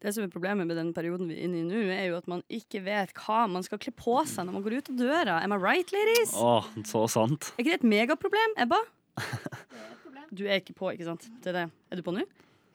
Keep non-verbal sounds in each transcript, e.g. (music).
Det som er problemet med den perioden vi er inne i nå, er jo at man ikke vet hva man skal kle på seg når man går ut av døra. Am I right, ladies? Åh, så sant. Er ikke det et megaproblem, Ebba? Du er ikke på, ikke sant? Det er det. Er du på nå?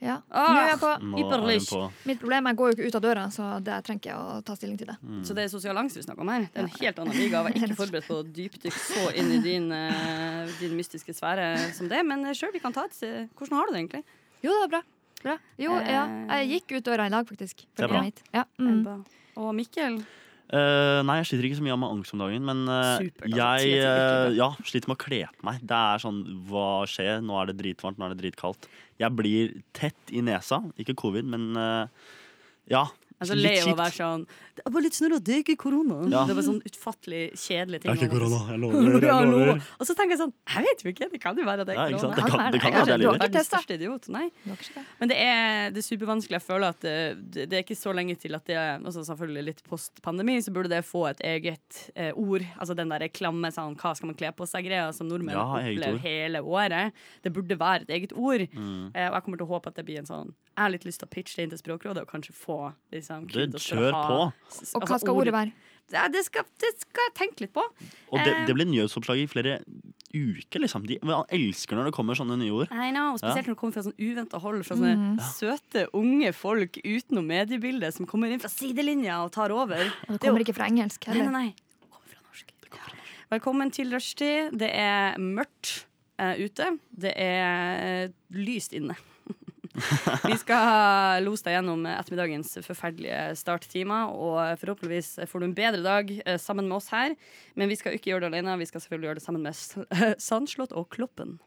Ja. Ah, Nå er jeg på. Er på. Mitt problem er at jeg går jo ikke ut av døra, så det trenger ikke jeg å ta stilling til det. Så det er sosial angst vi snakker om her. Det er en helt annen liga. Jeg var ikke (laughs) forberedt på å dypdykke så inn i din, eh, din mystiske sfære som det. Men sjøl, vi kan ta et eh, Hvordan har du det egentlig? Jo, det er bra. Bra. Jo, Eh. ja. Jeg gikk ut døra i dag, faktisk. Det er bra. Ja. Mm. Og Mikkel? Uh, nei, jeg sliter ikke så mye med angst om dagen, men uh, Supert, jeg eh, uke. ja, sliter med å kle på meg. Det er sånn, hva skjer? Nå er det dritvarmt, nå er det dritkaldt. Jeg blir tett i nesa. Ikke covid, men eh, ja. Altså, litt Leo å være sånn Det er bare litt snurr, det er ikke korona. Ja. Det var sånn utfattelig kjedelig ting. Det er ikke korona, (laughs) jeg Ja, lover. Og så tenker jeg sånn Jeg vet jo ikke, det kan jo være at det er korona. Det kan, det kan det jeg lyver. ikke største idiot. Nei. Det? Men det er, det er supervanskelig. Jeg føler at det, det, det er ikke så lenge til at det altså Selvfølgelig litt post-pandemi, så burde det få et eget eh, ord. Altså den der klamme sånn hva skal man kle på seg-greia som nordmenn Ja, opplever hele året. Det burde være et eget ord. Mm. Eh, og jeg kommer til å håpe at det blir en sånn Jeg har litt lyst til å pitche det inn til Språkrådet og kanskje få liksom, Det, for kjør ha- på. Og altså, hva skal ordet være? Ja, det, skal, det skal jeg tenke litt på. Og det, Eh. det blir nyhetsoppslag i flere uker, liksom. De elsker når det kommer sånne nye ord. I know, Spesielt Ja. når det kommer fra sånn uventa hold fra sånne Mm. søte, unge folk utenom mediebildet som kommer inn fra sidelinja og tar over. Og det er jo- kommer ikke fra engelsk Nei, nei, nei. Det kommer fra norsk. Velkommen til rushtid. Det er mørkt uh, ute. Det er uh, lyst inne. Vi skal lose deg gjennom ettermiddagens forferdelige starttimer, og forhåpentligvis får du en bedre dag eh, sammen med oss her. Men vi skal ikke gjøre det alene, vi skal selvfølgelig gjøre det sammen med (laughs) Sandslott og Kloppen.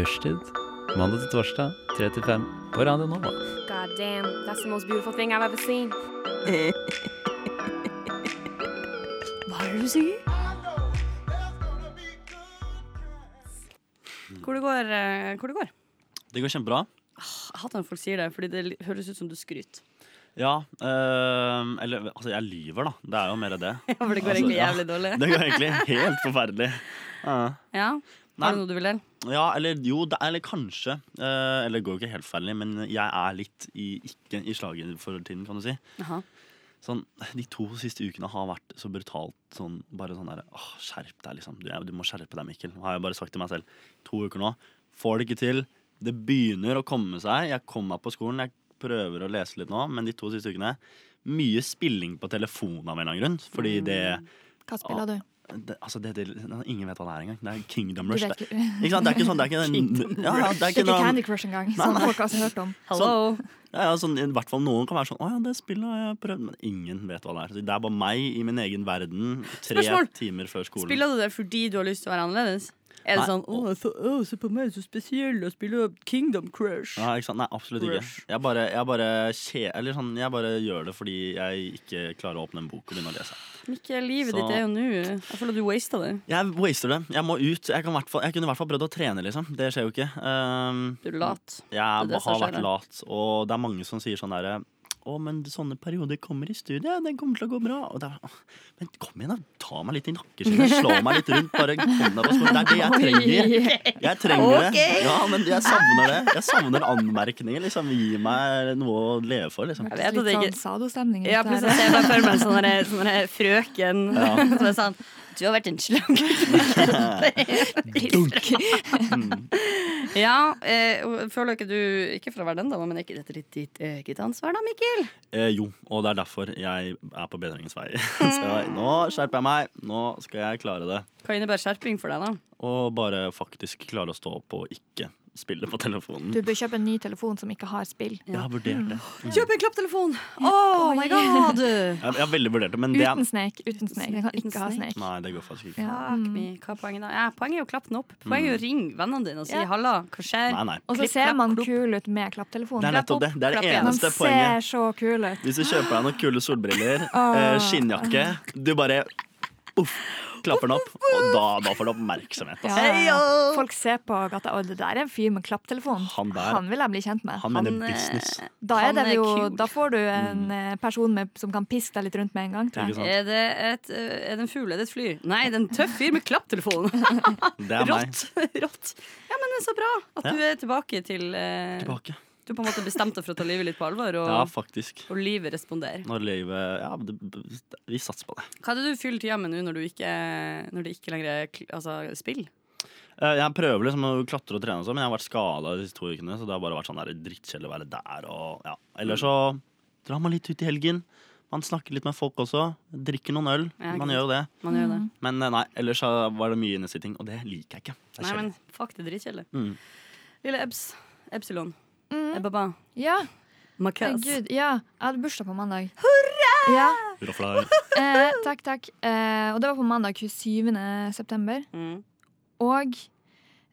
Rushtid. Mandag til torsdag, 3 til 5 på Radio Nova. God damn, that's the most beautiful thing I've ever seen. (laughs) Hva er det du sier? Hvor det går, eh, hvor det går? Det går kjempebra. Jeg hater når folk sier det, fordi det li- høres ut som du skryter. Ja, eh, eller altså, jeg lyver, da. Det er jo mer det. (laughs) Ja, for det går Altså, egentlig ja. jævlig dårlig. (laughs) Det går egentlig helt forferdelig. Ja. Ja. Nei. Har du noe du vil dele? Ja, eller jo, det, eller kanskje. eh, eller det går jo ikke helt ferdig, men jeg er litt i, ikke i slaget for tiden, kan du si. Aha. Sånn, De to siste ukene har vært så brutalt sånn Bare sånn derre åh, Skjerp deg, liksom. Du, du må skjerpe deg, Mikkel. Har jeg bare sagt til meg selv. To uker nå. Får det ikke til. Det begynner å komme seg. Jeg kom meg på skolen. Jeg prøver å lese litt nå, men de to siste ukene Mye spilling på telefon av en eller annen grunn. Fordi det, Hva spiller du? Det Altså, det, det Ingen vet hva det er engang. Det er Kingdom Rush. Det, ikke, sant? Det er ikke sånn Det er ikke, Kingdom ja, ja, det er ikke ikke Candy Crush engang, som folk har hørt om. Hello. Ja, ja, sånn, I hvert fall noen kan være sånn Å ja, det spillet har jeg prøvd. Men ingen vet hva det er. Så Det er bare meg i min egen verden tre Spørsmål. timer før skolen. Spiller du det fordi du har lyst til å være annerledes? Er det Nei. sånn Å, så, å, se på meg, så spesiell, og spiller Kingdom Crush. Nei, ikke sant? Nei, absolutt ikke. Jeg bare, jeg bare, kje, eller sånn, jeg bare gjør det fordi jeg ikke klarer å åpne en bok og begynne å lese. Mikkel, livet Så- ditt er jo nå Jeg føler at du wasta det. Jeg waster det. Jeg må ut. Jeg, kan jeg kunne i hvert fall prøvd å trene, liksom. Det skjer jo ikke. Um, Du er lat. jeg Det det har vært lat, og det er mange som sier sånn derre å, men sånne perioder kommer i studiet. Den kommer til å gå bra. Og det er, men kom igjen, da. Ta meg litt i nakkeskinnet. Slå meg litt rundt. Bare kom deg på skolen. Det er det jeg trenger. Jeg trenger det. Ja, men jeg savner det. Jeg savner anmerkninger. Liksom. Gi meg noe å leve for, liksom. Jeg vet at Litt sånn ikke sadostemning. Ja, plutselig ser jeg for meg sånn derre- sånn frøken Ja. (laughs) som er sånn Du har vært en slange. ja, eh, føler ikke du Ikke for å være den dama, men er ikke dette litt ditt eget ansvar, da, Mikkel? Eh, jo, og det er derfor jeg er på bedringens vei. (laughs) Så (laughs) nå skjerper jeg meg. Nå skal jeg klare det. Hva innebærer skjerping for deg, da? Å bare faktisk klare å stå opp og ikke spillet på telefonen. Du bør kjøpe en ny telefon som ikke har spill. Jeg har vurdert det. Kjøp en klapptelefon! Oh my god! (laughs) Jeg, jeg har veldig vurdert det, men det er Uten snek. Uten snek. Den kan ikke ha Snake. Snake. Nei, det går faktisk ikke. Ja. mm. Hva er poenget da? Ja, poenget er å klappe den opp. Poenget er å ringe vennene dine og si Ja. 'halla, hva skjer'? Nei, nei. Og så ser man kul ut med klapptelefon. Det er nettopp det. Det er det eneste. Man eneste ser poenget. så kul ut. Hvis du kjøper deg noen kule solbriller, Åh. eh, skinnjakke Du bare uff, klapper den opp, og da, da får du oppmerksomhet. Altså. ja. Folk ser på gata, og det der er en fyr med klapptelefon. Han der. Han vil jeg bli kjent med. Han mener Han, eh, business. Da, er Han er jo, da får du en eh, person med, som kan piske deg litt rundt med en gang. Tror Ikke jeg. Er det, et, eh, er det en fugl? Er det et fly? Nei, det er en tøff fyr med klapptelefon. (laughs) Det er meg. Rått. Rått. Ja, men det er så bra at Ja. du er tilbake til uh, Tilbake. Du på en måte bestemte deg for å ta livet litt på alvor, og, Ja, faktisk. og livet responderer. Når livet Ja, det, vi satser på det. Hva er det du fyller tida med nå når, du ikke, når det ikke lenger er altså, spill? Eh, Jeg prøver liksom å klatre og trene, og sånn, men jeg har vært skada de siste to ukene. Så det har bare vært sånn drittkjedelig å være der. Og, ja. Ellers så drar man litt ut i helgen. Man snakker litt med folk også. Drikker noen øl. Ja, Man gjør det. Man gjør det. Men eh, nei, ellers så var det mye innesitting, og det liker jeg ikke. Det er Nei, men fuck, det er dritkjedelig. Mm. Lille Ebs. Epsilon. Mm. Ebaba. Ja, Makas. Gud, Ja, jeg hadde bursdag på mandag. Hurra! Ja, (laughs) eh, takk, takk. Eh, og det var på mandag 27. september. Mm. Og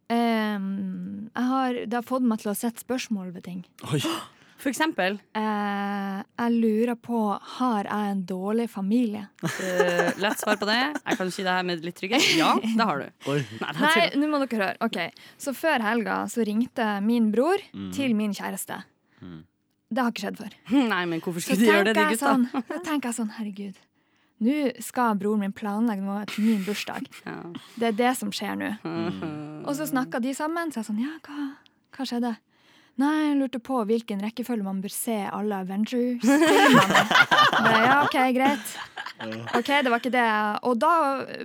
eh, jeg har, det har fått meg til å sette spørsmål ved ting. Oi. (gasps) For eksempel Eh, jeg lurer på har jeg en dårlig familie. eh, Lett svar på det. Jeg kan si det her med litt trygghet. Ja, det har du. Oi. Nei, nå må dere høre. Ok, Så før helga så ringte min bror Mm. til min kjæreste. Mm. Det har ikke skjedd før. (laughs) Nei, men hvorfor Så skulle de gjøre det, de gutta? sånn, så tenker jeg sånn, herregud. Nå skal broren min planlegge noe til min bursdag. (laughs) Ja. Det er det som skjer nå. Mm. (laughs) Og så snakka de sammen, så jeg sånn, ja, hva, hva skjedde? Nei, jeg lurte på hvilken rekkefølge man bør se alle Avengers-filmene. (laughs) Bare, Ja, OK, greit. Ok, det var ikke det. Og da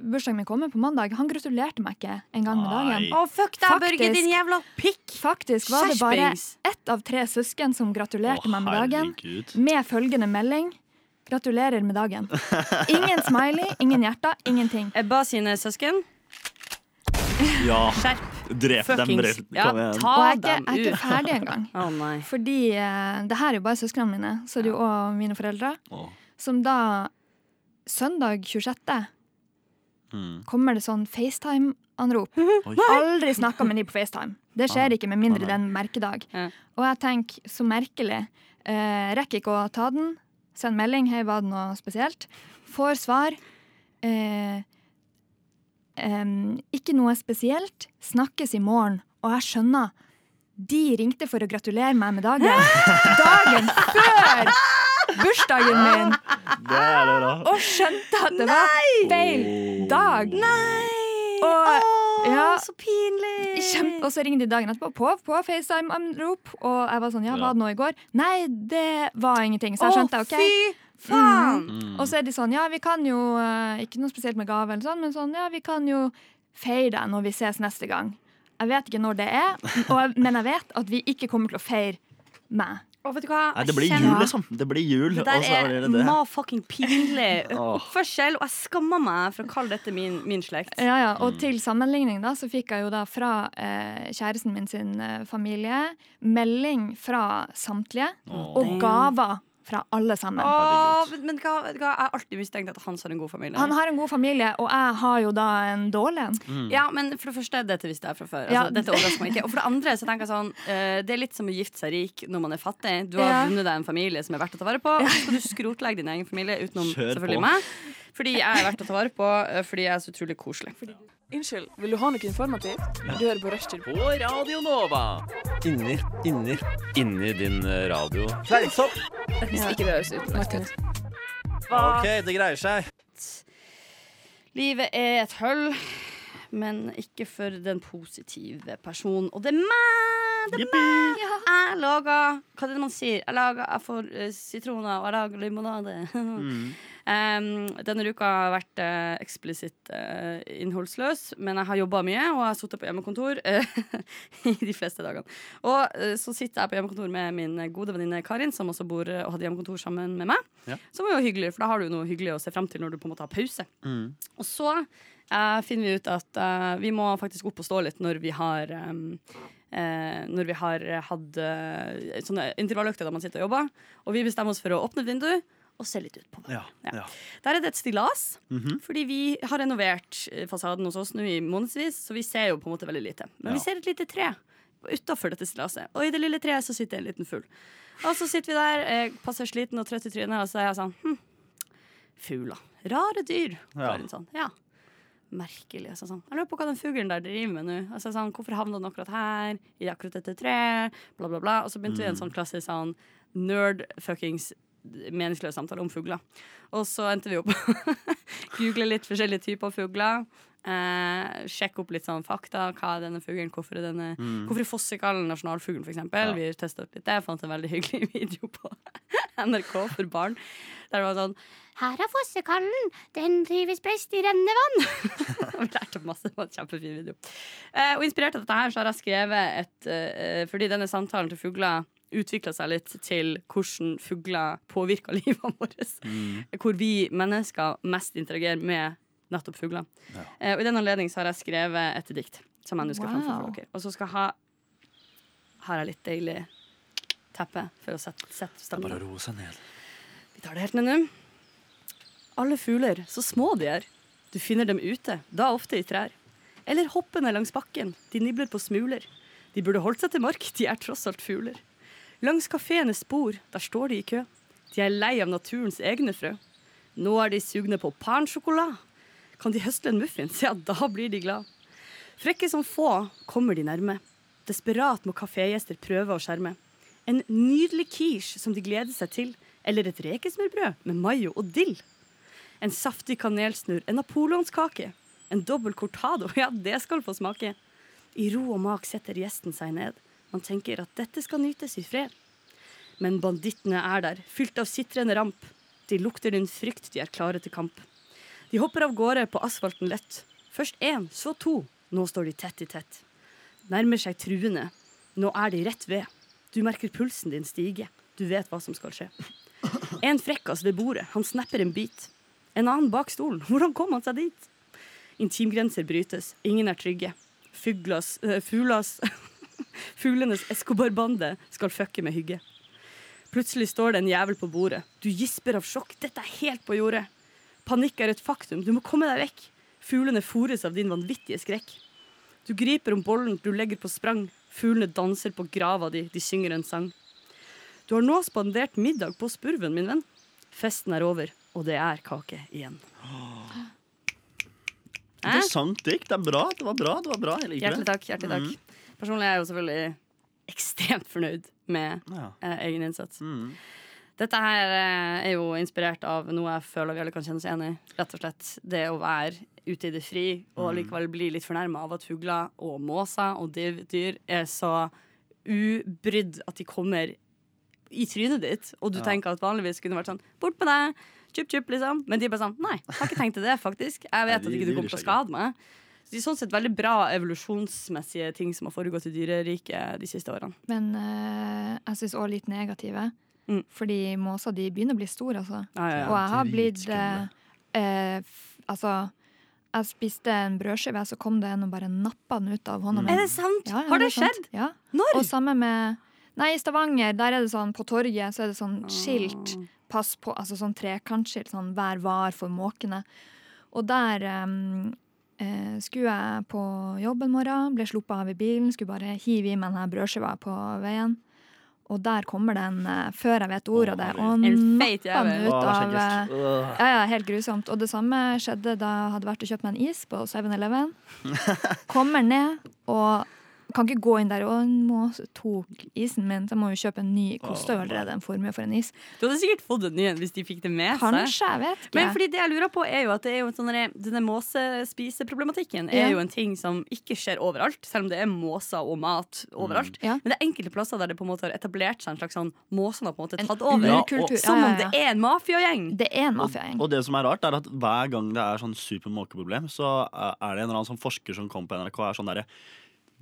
bursdagen min kom på mandag, han gratulerte meg ikke en gang med dagen. Å, fuck deg, Børge, din jævla pikk! Faktisk var det bare ett av tre søsken som gratulerte Å, meg med dagen, herregud. med følgende melding. Gratulerer med dagen. Ingen smiley, ingen hjerter, ingenting. Ebba sine søsken. Ja. Skjerp. Drep dem, drep. Ja, ta Og jeg er ikke, dem jeg er ikke ferdig engang. (laughs) oh. Fordi uh, det her er jo bare søsknene mine, så er det jo òg mine foreldre. Oh. Som da søndag 26. Mm. kommer det sånn FaceTime-anrop. (laughs) Aldri snakka med de på FaceTime. Det skjer ikke med mindre Ah, det er en merkedag. Ja. Og jeg tenker, så merkelig. Eh, rekker ikke å ta den. Send melding. Hei, var det noe spesielt? Får svar. Eh, em, ikke noe spesielt. Snakkes i morgen. Og jeg skjønner. De ringte for å gratulere meg med dagen. (laughs) Dagen før bursdagen min! Det det. Og skjønte at det var feil dag. Og, ja, så pinlig! kjempe, og så ringte de dagen etterpå på, på FaceTime-anrop. Og jeg var sånn, ja, var det noe i går? Nei, det var ingenting. Så jeg skjønte, OK. Fy faen! Mm. Og så er de sånn, ja, vi kan jo eh, Ikke noe spesielt med gave, eller sånn, men sånn, ja, vi kan jo feire deg når vi ses neste gang. Jeg vet ikke når det er, og, men jeg vet at vi ikke kommer til å feire meg. Og vet du hva? Nei, det blir jul, liksom. Det blir jul, Det der så er det det. ma-fucking pinlig (laughs) oppførsel, og jeg skammer meg for å kalle dette min, min slekt. Ja, ja, Mm. Og til sammenligning da, så fikk jeg jo da fra eh, kjæresten min sin eh, familie melding fra samtlige, oh. og gaver fra alle sammen. Åh, men, men hva, hva, jeg har alltid mistenkt at Hans har en god familie. Han har en god familie, og jeg har jo da en dårlig en. Mm. Ja, men for det første, dette visste jeg fra før. Altså, Ja. Dette overrasker meg ikke. Og for det andre så tenker jeg sånn uh, Det er litt som å gifte seg rik når man er fattig. Du har Ja. vunnet deg en familie som er verdt å ta vare på. Så skal du skrotlegge din egen familie utenom selvfølgelig meg. Fordi jeg er verdt å ta vare på, eh, fordi jeg er så utrolig koselig. Unnskyld, vil du ha noe informativt? Du hører på Rushtid. På Radio Nova. Inni, inni, inni din eh, radio. Fleinsopp. Hvis ikke det høres ut. Martin. OK, det greier seg. Livet er et høll, men ikke for den positive personen. Og det er meg! Det er meg! Jeg lager Hva er det man sier? Jeg, lager, jeg får eh, sitroner, og jeg lager limonade. (laughs) Um, denne uka har vært uh, eksplisitt uh, innholdsløs, men jeg har jobba mye, og jeg har sittet på hjemmekontor uh, (laughs) i de fleste dagene. Og så sitter jeg på hjemmekontor med min gode venninne Karin, som også bor og hadde hjemmekontor sammen med meg. Ja. Som er jo hyggelig, for da har du noe hyggelig å se frem til når du på en måte har pause. Mm. Og så finner vi ut at vi må faktisk opp og stå litt når vi har um, eh, når vi har hatt eh, sånne intervalløkter der man sitter og jobber. Og vi bestemmer oss for å åpne et vindu og se litt ut på det. Ja, ja. Der er det et stillas, Mhm. fordi vi har renovert eh, fasaden hos oss nå i månedsvis, så vi ser jo på en måte veldig lite. Men vi ser et lite tre utafor dette stillaset, og i det lille treet så sitter en liten fugl. Og så sitter vi der, jeg passer sliten og trøtt i trynet, og så er jeg sånn hm, Fugler. Rare dyr. Ja. Sånn, ja. Merkelig. Altså, sånn. Jeg lurer på hva den fuglen der driver med nå. Altså, sånn, hvorfor havna den akkurat her, i akkurat dette treet, bla, bla, bla. Og så begynte vi en sånn klassisk sånn nerd-fuckings meningsløs samtale om fugler. Og så endte vi opp (laughs) google litt forskjellige typer fugler. Eh, sjekke opp litt sånn fakta. Hva er denne fuglen? Hvorfor er, denne, hvorfor er fossekallen nasjonalfuglen, eksempel? Ja. Vi testa opp litt det. Fant en veldig hyggelig (laughs) video på (laughs) NRK for barn. Der det var sånn Her er fossekallen! Den trives best i rennende vann! vi lærte masse. Det var en kjempefin video. Eh, og inspirert av dette her så har jeg skrevet et eh, Fordi denne samtalen til fugler utvikla seg litt til hvordan fugler påvirker (laughs) livet vårt. Mm. Hvor vi mennesker mest interagerer med nettopp fugler. Eh, og I den anledning har jeg skrevet et dikt som jeg nå skal Wow. framføre for dere. Og så skal ha har jeg litt deilig teppe for å sette, sette Bare roe seg ned. Vi tar det helt ned nå. Alle fugler, så små de er. Du finner dem ute, da ofte i trær. Eller hoppende langs bakken, de nibler på smuler. De burde holdt seg til mark, de er tross alt fugler. Langs kafeenes spor, der står de i kø. De er lei av naturens egne frø. Nå er de sugne på pansjokolade. Kan de høste en muffins, ja, da blir de glad. Frekke som få kommer de nærme. Desperat må kafégjester prøve å skjerme. En nydelig quiche som de gleder seg til, eller et rekesmørbrød med mayo og dill. En saftig kanelsnurr, en napoleonskake, en dobbel cortado, (laughs) ja, det skal få smake. I ro og mak setter gjesten seg ned. Man tenker at dette skal nytes i fred. Men bandittene er der, fylt av sitrende ramp. De lukter din frykt, de er klare til kamp. De hopper av gårde på asfalten lett. Først én, så to. Nå står de tett i tett. Nærmer seg truende. Nå er de rett ved. Du merker pulsen din stige. Du vet hva som skal skje. En frekkas ved bordet. Han snapper en bit. En annen bak stolen. Hvordan kom han seg dit? Intimgrenser brytes. Ingen er trygge. Fuglas, øh, fuglas (laughs) Fuglenes Escobar-bande skal fucke med hygge. Plutselig står det en jævel på bordet. Du gisper av sjokk. Dette er helt på jordet. Panikk er et faktum. Du må komme deg vekk. Fuglene fôres av din vanvittige skrekk. Du griper om bollen du legger på sprang. Fuglene danser på grava di, de synger en sang. Du har nå spandert middag på spurven, min venn. Festen er over, og det er kake igjen. Interessant dikt. Det er bra. Det var bra. det var bra Hjertelig takk. hjertelig takk Personlig er jeg jo selvfølgelig ekstremt fornøyd med Ja. eh, egen innsats. Mm. Dette her eh, er jo inspirert av noe jeg føler vi alle kan kjenne oss enig i. Rett og slett det å være ute i det fri og likevel bli litt fornærma av at fugler og måser og divdyr er så ubrydd at de kommer i trynet ditt, og du Ja. tenker at vanligvis kunne vært sånn Bort med deg! Chup, chup, liksom. Men de er bare sånn Nei, jeg har ikke tenkt til det, faktisk. Jeg vet de- at ikke du kommer til å skade meg. Så det er sånn sett veldig bra evolusjonsmessige ting som har foregått i dyreriket de siste årene. Men uh, jeg syns òg litt negative. Mm. Fordi måser de begynner å bli store, altså. Ja, ja, Og jeg har blitt eh, f Altså, jeg spiste en brødskive, så kom det en og bare nappa den ut av hånda mi. Er det sant? Ja, ja, har det sant. skjedd? Ja. Når? Og samme med Nei, i Stavanger, der er det sånn på torget, så er det sånn skilt. Pass på, altså sånn trekantskilt, sånn vær var for måkene. Og der em, eh, skulle jeg på jobb en morgen, ble sluppet av i bilen, skulle bare hive i meg denne brødskiva på veien. Og der kommer den, eh, før jeg vet ordet av det, og En napper den ut av eh. Ja, ja, helt grusomt. Og det samme skjedde da jeg hadde vært og kjøpt meg en is på 7-Eleven. (laughs) Kommer ned og kan ikke gå inn der og må tok isen min, så jeg må jo kjøpe en ny. Koster jo allerede en formue for en is. Du hadde sikkert fått en ny en hvis de fikk det med seg. Kanskje, jeg vet ikke. Men fordi det jeg lurer på er jo at det er jo en sånn derre- denne måsespiseproblematikken er Ja. jo en ting som ikke skjer overalt, selv om det er måser og mat overalt. Ja. Men det er enkelte plasser der det på en måte har etablert seg en slags sånn Måsene har på en måte tatt over. Ja, og, Som om det er en mafiagjeng. Det er en Og, mafiagjeng. og det som er rart, er at hver gang det er sånn supermåkeproblem, så er det en eller annen sånn forsker som kommer på NRK og er sånn derre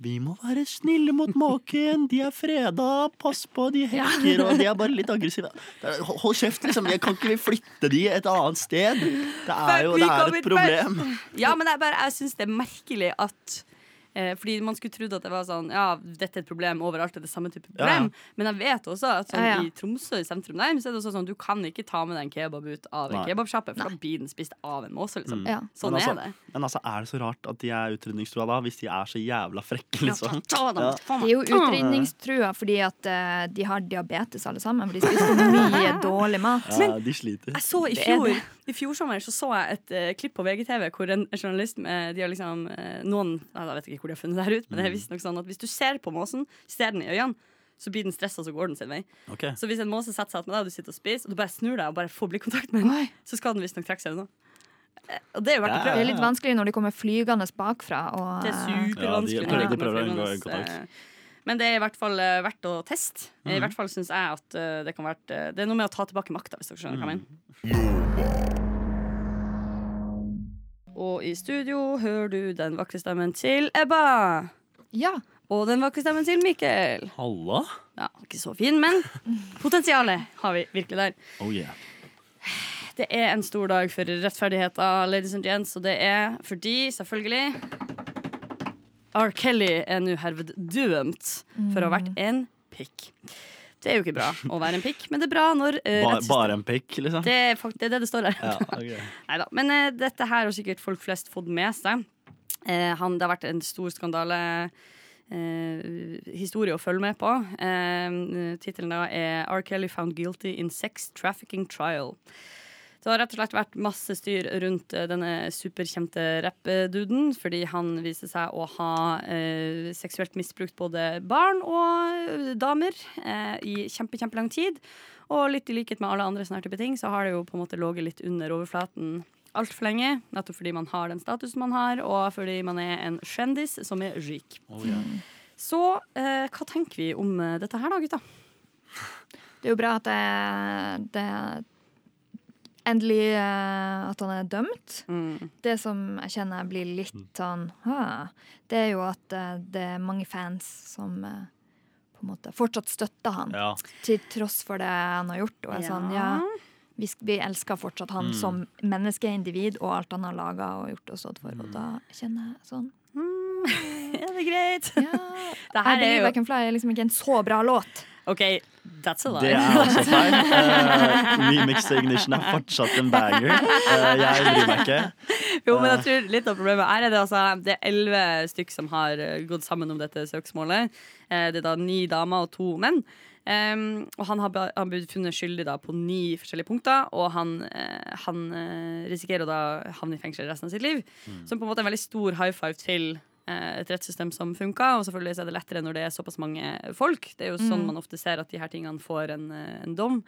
vi må være snille mot måken, de er freda, pass på, de hekker, og de er bare litt aggressive. Hold kjeft, liksom. Jeg kan ikke vi flytte de et annet sted? Det er jo det er et problem. Ja, men jeg, bare- jeg syns det er merkelig at Eh, fordi man skulle trodd at det var sånn Ja, dette er et problem overalt, det er det samme type problem. ja. Men jeg vet også at sånn, Ja, ja. i Tromsø i sentrum der, så er det også sånn du kan ikke ta med deg en kebab ut av en kebabsjappe, for da blir den spist av en måse, liksom. Mm. Ja. Sånn altså, er det. Men altså, er det så rart at de er utrydningstrua da, hvis de er så jævla frekke, liksom? Ta dem, Ja. De er jo utrydningstrua fordi at uh, de har diabetes alle sammen. For de spiser mye (laughs) dårlig mat. Ja, de sliter. Jeg så i fjor. I fjor sommer så, så jeg et uh, klipp på VGTV hvor en journalist med de har liksom, uh, noen Jeg vet ikke hvor de har funnet det her ut, men det er visstnok sånn at hvis du ser på måsen, ser den i øynene, så blir den stressa, så går den sin vei. Okay. Så hvis en måse setter seg opp med deg, og du sitter og spiser, og du bare snur deg og bare får blikkontakt med den, Oi. så skal den visstnok trekke seg unna. Eh, Og det er jo verdt å prøve. Det er litt vanskelig når de kommer flygende bakfra. Og, Det er supervanskelig. Ja, de prøver å unngå Men det er i hvert fall eh, verdt å teste. I Mhm. hvert fall syns jeg at eh, det kan være Det er noe med å ta tilbake makta, hvis dere skjønner hva jeg Mm. mener. Og i studio hører du den vakre stemmen til Ebba. ja. Og den vakre stemmen til Mikkel. Halla? Ja, ikke så fin, men (laughs) potensialet har vi virkelig der. Oh yeah. Det er en stor dag for rettferdigheten, ladies and gents, og det er fordi, selvfølgelig R. Kelly er nå herved dømt for å ha vært en pikk. Det er jo ikke bra å være en pikk, men det er bra når uh, bare, bare en pikk, liksom? det, er det er det det står her. Ja, ok. (laughs) Neida. Men eh, dette her har sikkert folk flest fått med seg. Eh, han, det har vært en stor skandale. eh, historie å følge med på. Eh, Tittelen er R. Kelly found guilty in sex trafficking trial. Det har rett og slett vært masse styr rundt eh, denne superkjente rappduden, fordi han viser seg å ha eh, seksuelt misbrukt både barn og damer eh, i kjempe, kjempelang tid. Og litt i likhet med alle andre sånne type ting, så har det jo på en måte ligget litt under overflaten altfor lenge. Nettopp fordi man har den statusen man har, og fordi man er en kjendis som er rik. Oh, yeah. Så eh, hva tenker vi om eh, dette her, da, gutta? Det er jo bra at det, det endelig uh, at han er dømt. Mm. Det som jeg kjenner blir litt sånn «Hæ», Det er jo at uh, det er mange fans som eh, på en måte fortsatt støtter han, Ja. til tross for det han har gjort. Og er sånn, ja, vi, vi elsker fortsatt han Mm. som menneskeindivid og alt han har laga og gjort og stått for. Og da kjenner jeg sånn (laughs) Er det greit? Ja. (laughs) Det her er jo Back Can Fly er liksom ikke en så bra låt. OK, that's a lie. Det er også feil. (laughs) Uh, Remix til Ignition er fortsatt en banger. Uh, jeg bryr meg ikke. Jo, men jeg tror litt av problemet er det, altså, det er elleve stykk som har eh, gått sammen om dette søksmålet. Uh, det er da ni damer og to menn. Um, og han har, han har blitt funnet skyldig da på ni forskjellige punkter, og han, uh, han uh, risikerer å da havne i fengsel resten av sitt liv. Som på en måte er en veldig stor high five til eh, et rettssystem som funka. Og selvfølgelig er det lettere når det er såpass mange folk. Det er jo sånn man ofte ser at de her tingene får en, eh, en dom.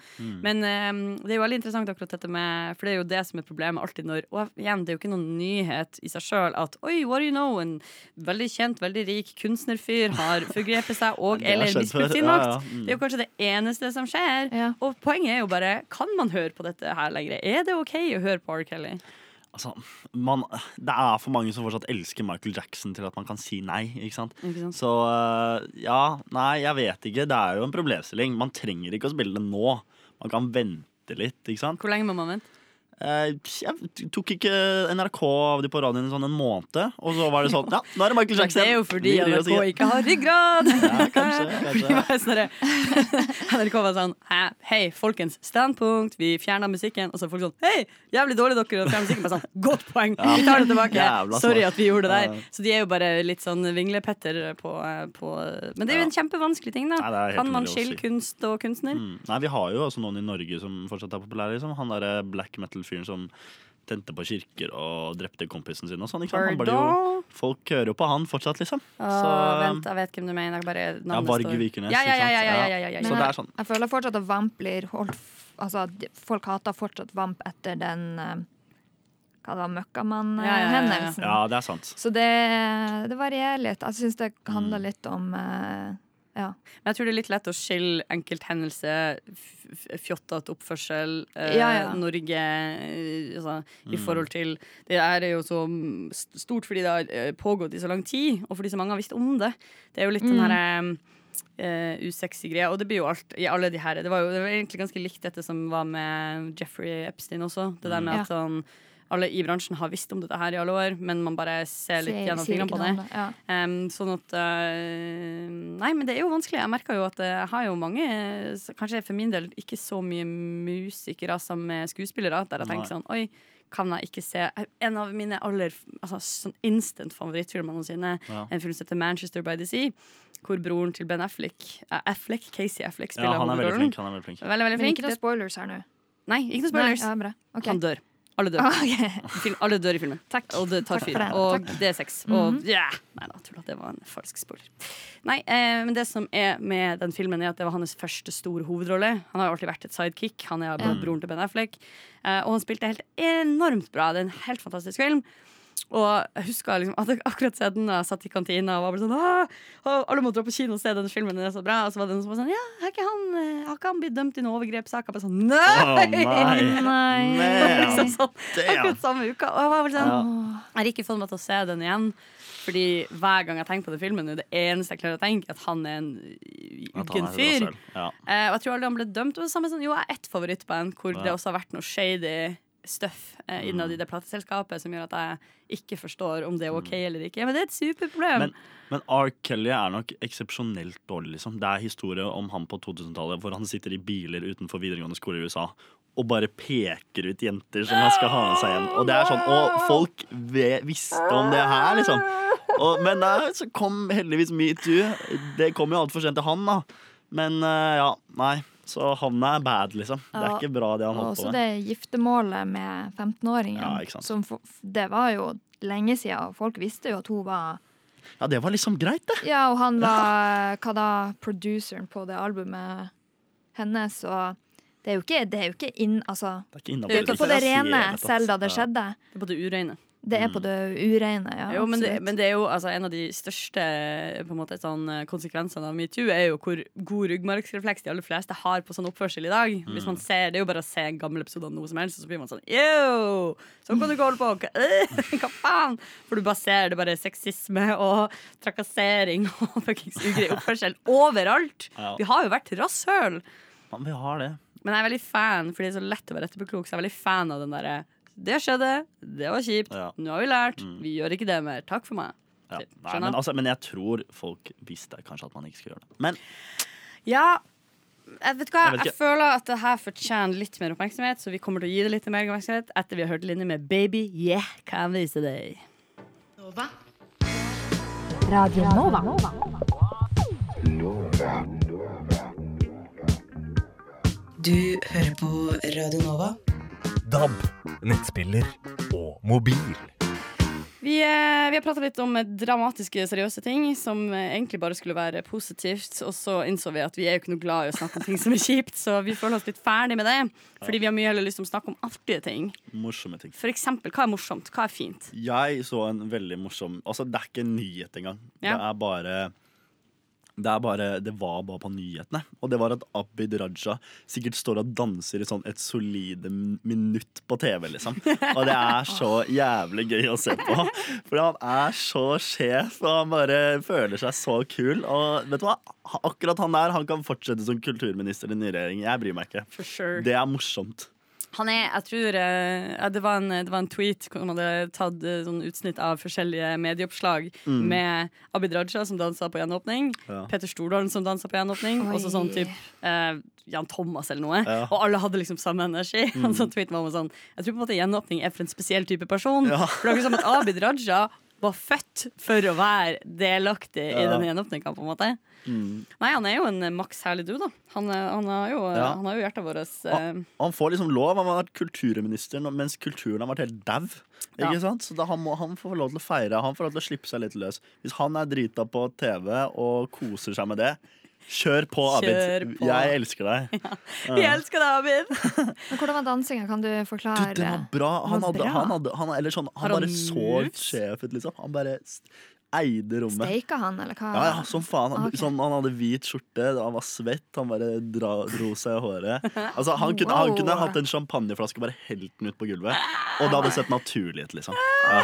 Men um, det er jo veldig interessant akkurat dette med For det er jo det som er problemet alltid når Og igjen, det er jo ikke noen nyhet i seg sjøl at oi, what do you know? En veldig kjent, veldig rik kunstnerfyr har (laughs) forgrepet seg og eller misbrukt sin Ja, makt. ja. Mm. Det er jo kanskje det eneste som skjer. Ja. Og poenget er jo bare Kan man høre på dette her lenger? Er det OK å høre på R. Kelly? Altså, man, det er for mange som fortsatt elsker Michael Jackson til at man kan si nei. ikke sant? Ikke sant? Så eh, ja, nei, jeg vet ikke. Det er jo en problemstilling. Man trenger ikke å spille det nå. Man kan vente litt, ikke sant. Hvor lenge må man vente? Eh, jeg tok ikke NRK av de på radioen sånn en måned, og så var det sånn Ja, nå er det Michael Men Jackson. det er jo fordi NRK ikke har ryggrad! (laughs) Ja, kanskje, (laughs) kanskje. bare sånn (laughs) NRK var sånn Hei, folkens, standpunkt. Vi fjerna musikken. Og så er folk sånn Hei, jævlig dårlig dere å fjerne musikken. Bare sånn, Godt poeng! Vi tar det tilbake. Sorry at vi gjorde det der. Så de er jo bare litt sånn vinglepetter på, på Men det er jo en kjempevanskelig ting, da. Nei, kan man skille kunst og kunstner? Mm. Nei, vi har jo også noen i Norge som fortsatt er populære. Liksom. Han derre black metal-fyren som tente på kirker og drepte kompisen sin og sånn. ikke sant? Han ble jo, folk hører jo på han fortsatt, liksom. Åh, Så, vent, jeg vet hvem du mener. Bare ja, Varg Vikernes. Ja, ja, ja, ja, ja, ja, ja, ja, Så det er sånn. Jeg føler fortsatt at Vamp blir holdt Altså, folk hater fortsatt Vamp etter den eh, Hva det var, Ja, ja, ja, ja. Møkkamann-hendelsen. Ja, det er sant. Så det, det varierer litt. Jeg syns det handler Mm. litt om eh, Ja. Men jeg tror det er litt lett å skille enkelthendelse, fjottete oppførsel, eh, Ja, ja. Norge altså, mm. i Mm. forhold til Det er jo så mm, stort fordi det har eh, pågått i så lang tid, og fordi så mange har visst om det. Det er jo litt den Mm. herre uh, usexy greia. Og det blir jo alt i alle de her Det var jo det var egentlig ganske likt dette som var med Jeffrey Epstein også. Det der med Ja. at sånn alle i bransjen har visst om dette her i alle år, men man bare ser litt Sier- gjennom fingrene på det. det, ja. Um, sånn at uh, Nei, men det er jo vanskelig. Jeg merker jo at jeg har jo mange, kanskje for min del, ikke så mye musikere som er skuespillere, der jeg tenker sånn Oi, kan jeg ikke se En av mine aller altså, sånn instant favorittfilmer noensinne, Ja. en film som heter Manchester by the Sea, hvor broren til Ben Affleck, eh, Affleck Casey Affleck, spiller Ja, han er veldig flink. Han er veldig flink. Veldig, veldig Men ikke noen spoilers her nå. Nei, ikke noen spoilers. Nei, ja, okay. Han dør. Alle dør. Ah, ok. (laughs) Film, alle dør i filmen. Takk. Og det tar fyr. Og Takk. det er sex. Og mm -hmm. yeah. Nei da, tulla. Det var en falsk spoiler. Nei, eh, men det som er med den filmen, er at det var hans første store hovedrolle. Han har jo alltid vært et sidekick. Han er broren til Ben Affleck. Eh, og han spilte helt enormt bra. Det er en helt fantastisk film. Og jeg husker liksom at jeg akkurat sett den jeg satt i kantina og var bare sånn «Åh, åh, Alle må dra på kino og se den filmen, den er så bra. Og så var det noen som var sånn Ja, har ikke han, eh, har ikke han blitt dømt i noen overgrepssak? Jeg bare sånn Nei! Oh, (laughs) nei. Nei. Man. liksom sånn, akkurat samme uka. Og jeg var bare sånn Ja. jeg har ikke fått meg til å se den igjen. Fordi hver gang jeg tenker på den filmen, er det eneste jeg klarer å tenke, at han er en uggen fyr. Ja. Eh, og jeg tror aldri han ble dømt. Og det samme sånn, jo, jeg har ett favorittband hvor Ja. det også har vært noe shady stuff eh, innad Mm. i det plateselskapet som gjør at jeg ikke forstår om det er OK eller ikke. Men det er et superproblem. Men, men R. Kelly er nok eksepsjonelt dårlig. Liksom. Det er historie om han på 2000-tallet hvor han sitter i biler utenfor videregående skole i USA og bare peker ut jenter som han skal ha med seg hjem. Og det er sånn, og folk visste om det her, liksom. Og, men så kom heldigvis metoo. Det kom jo altfor sent til han, da. Men eh, ja, nei. Så han er bad, liksom. Det er ikke bra, det han holdt på også så det giftermålet med 15-åringen. Ja, det var jo lenge siden, og folk visste jo at hun var Ja, det var liksom greit, det. Ja, og han var hva da, produceren på det albumet hennes, og det er jo ikke, det er jo ikke inn, altså Det er ikke Det er ikke på det rene selv da det skjedde. det er på det ureine. Det er på det ureine, ja. Jo, men, det, men det er jo altså, en av de største på en måte, sånn, eh, konsekvensene av metoo er jo hvor god ryggmargsrefleks de aller fleste har på sånn oppførsel i dag. Hvis man ser, Det er jo bare å se en gammel episode av noe som helst, og så blir man sånn Yo! Sånn kan du ikke holde på! Hva, øh, (laughs) hva faen? For du bare ser det bare er sexisme og trakassering og (laughs) fuckings ugrei oppførsel overalt. Ja. Vi har jo vært rasshøl. Men vi har det. Men jeg er veldig fan, fordi det er så lett å være etterpåklok, så jeg er veldig fan av den derre Det skjedde, det var kjipt, Ja. nå har vi lært, Mm. vi gjør ikke det mer. Takk for meg. Ja. Nei, men, altså, men jeg tror folk visste kanskje at man ikke skulle gjøre det. Men Ja, jeg vet hva, Jeg vet jeg, føler at det her fortjener litt mer oppmerksomhet, så vi kommer til å gi det litt mer oppmerksomhet etter vi har hørt Linni med 'Baby Yeah Can Vise Deg'. Nova. Radio Nova. Du hører på Radio Nova. DAB, nettspiller og mobil. Vi, eh, vi har prata litt om dramatiske, seriøse ting som eh, egentlig bare skulle være positivt. Og så innså vi at vi er jo ikke noe glad i å snakke om ting som er kjipt, så vi føler oss litt ferdig med det. Fordi vi har mye heller lyst til å snakke om artige ting. morsomme ting. For eksempel, hva er morsomt? Hva er fint? Jeg så en veldig morsom Altså, det er ikke en nyhet engang. Ja. Det er bare det, er bare, det var bare på nyhetene. Og det var at Abid Raja sikkert står og danser i sånn et solide minutt på TV, liksom. Og det er så jævlig gøy å se på. For han er så sjef, og han bare føler seg så kul. Og vet du hva? Akkurat han der han kan fortsette som kulturminister i den nye regjeringen. Jeg bryr meg ikke. Sure. Det er morsomt. Han er, jeg tror uh, det, var en, det var en tweet hvor man hadde tatt uh, sånn utsnitt av forskjellige medieoppslag Mm. med Abid Raja som dansa på gjenåpning, Ja. Peter Stordalen som dansa på gjenåpning, og så sånn typ uh, Jan Thomas eller noe. Ja. Og alle hadde liksom samme energi. Mm. (laughs) Sånn tweet var sånn Jeg tror på en måte gjenåpning er for en spesiell type person. Ja. For det er ikke som at Abid Raja var født for å være delaktig i den gjenåpninga, på en måte. Mm. Nei, han er jo en eh, maks herlig du, da. Han, eh, han, har, jo, eh, Ja. han har jo hjertet vårt. Eh, Han får liksom lov. Han har vært kulturminister mens kulturen har vært helt dau. Ja. Så da han, må, han får lov til å feire. Han får lov til å slippe seg litt løs. Hvis han er drita på TV og koser seg med det, kjør på, Abid. Kjør på. Jeg elsker deg. (laughs) Vi elsker deg, Abid! (laughs) Men hvordan var dansinga? Kan du forklare? Du, det var bra. Han hadde, bra. han hadde han, eller sånn, han bare så sjef ut, liksom. Han bare eide rommet. Steika han, eller hva? Ja, ja, som faen. Han, okay. sånn, han hadde hvit skjorte, han var svett, han bare dra, dro seg i håret. (laughs) Altså, han, kunne, han kunne hatt en champagneflaske og bare helt den ut på gulvet. Og det hadde sett naturlig ut, liksom. Ja.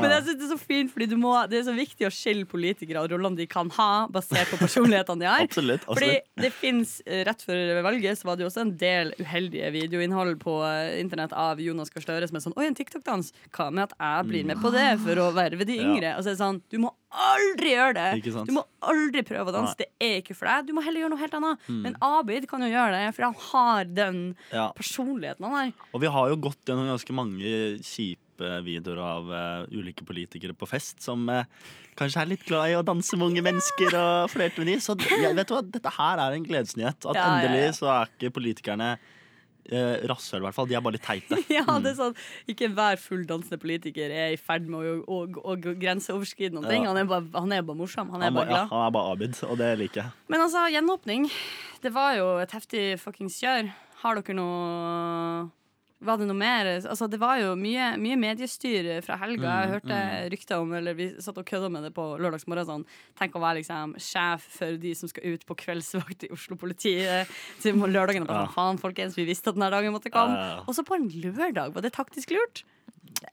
Men jeg synes det er så fint, fordi du må, det er så viktig å skille politikere og rollene de kan ha, basert på personlighetene de (laughs) har. Absolutt. Fordi det finnes, eh, Rett før valget så var det jo også en del uheldige videoinnhold på eh, internett av Jonas Gahr Støre som er sånn Oi, en TikTok-dans! Hva med at jeg blir med på det for å verve de Ja. yngre? Og så er det sånn, Du må aldri gjøre det! Du må aldri prøve å danse. Nei. Det er ikke for deg. Du må heller gjøre noe helt annet. Mm. Men Abid kan jo gjøre det, for han har den Ja. personligheten han har. Og vi har jo gått gjennom ganske mange kjipe videoer av uh, ulike politikere på fest som uh, kanskje er litt glad i å danse med unge mennesker og flørte med de. Så ja, vet du hva, dette her er en gledesnyhet. At ja. endelig så er ikke politikerne eh, rasshøl, i hvert fall. De er bare litt teite. (laughs) Ja, det er sånn Ikke hver full dansende politiker er i ferd med å, å, å, å grenseoverskride noen ting. Han er, bare, han er bare morsom. Han er Han, bare glad. ja, han er bare Abid, og det liker jeg. Men altså, gjenåpning. Det var jo et heftig fuckings kjør. Har dere noe Var det noe mer? Altså, det var jo mye, mye mediestyr fra helga. Jeg Mm, hørte rykter om Eller vi satt og kødda med det på lørdagsmorgen. Sånn. Tenk å være liksom sjef for de som skal ut på kveldsvakt i Oslo-politiet til lørdagen. Og bare Ja. sånn, faen, folkens, vi visste at denne dagen måtte komme. Ja, ja, ja. Og så på en lørdag. Var det taktisk lurt?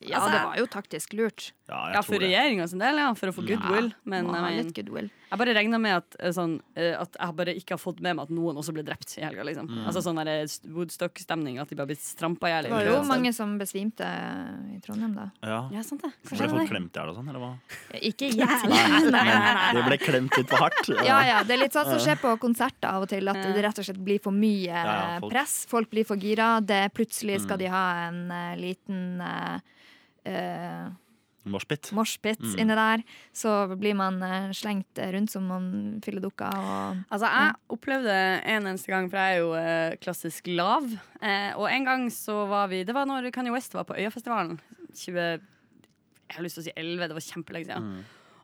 Ja, Altså, det var jo taktisk lurt. Ja, Ja, for regjeringa sin del, ja. For å få goodwill. Men Må ha jeg, litt goodwill. Jeg bare regna med at, eh, sånn, eh, at jeg bare ikke har fått med meg at noen også ble drept i helga. Liksom. Mm. Altså sånn der Woodstock-stemning, at de bare blir strampa i hjel. Det var jo mange som besvimte i Trondheim, da. Ja. Ja, sant det. Ble folk klemt i hjel og sånn, eller hva? Ikke jævlig. Men det ble klemt litt for hardt. (laughs) Ja, ja. Det er litt sånn som skjer på konserter av og til, at det rett og slett blir for mye Ja, ja, folk- press. Folk blir for gira. Det plutselig skal Mm. de ha en uh, liten uh, Moshpit. moshpit Mm. inni der. Så blir man eh, slengt rundt som man filledukker. Og Altså, jeg opplevde en eneste gang, for jeg er jo eh, klassisk lav. Eh, og en gang så var vi Det var når Kanye West var på Øyafestivalen. 20, jeg har lyst til å si 11, det var kjempelenge siden. Mm.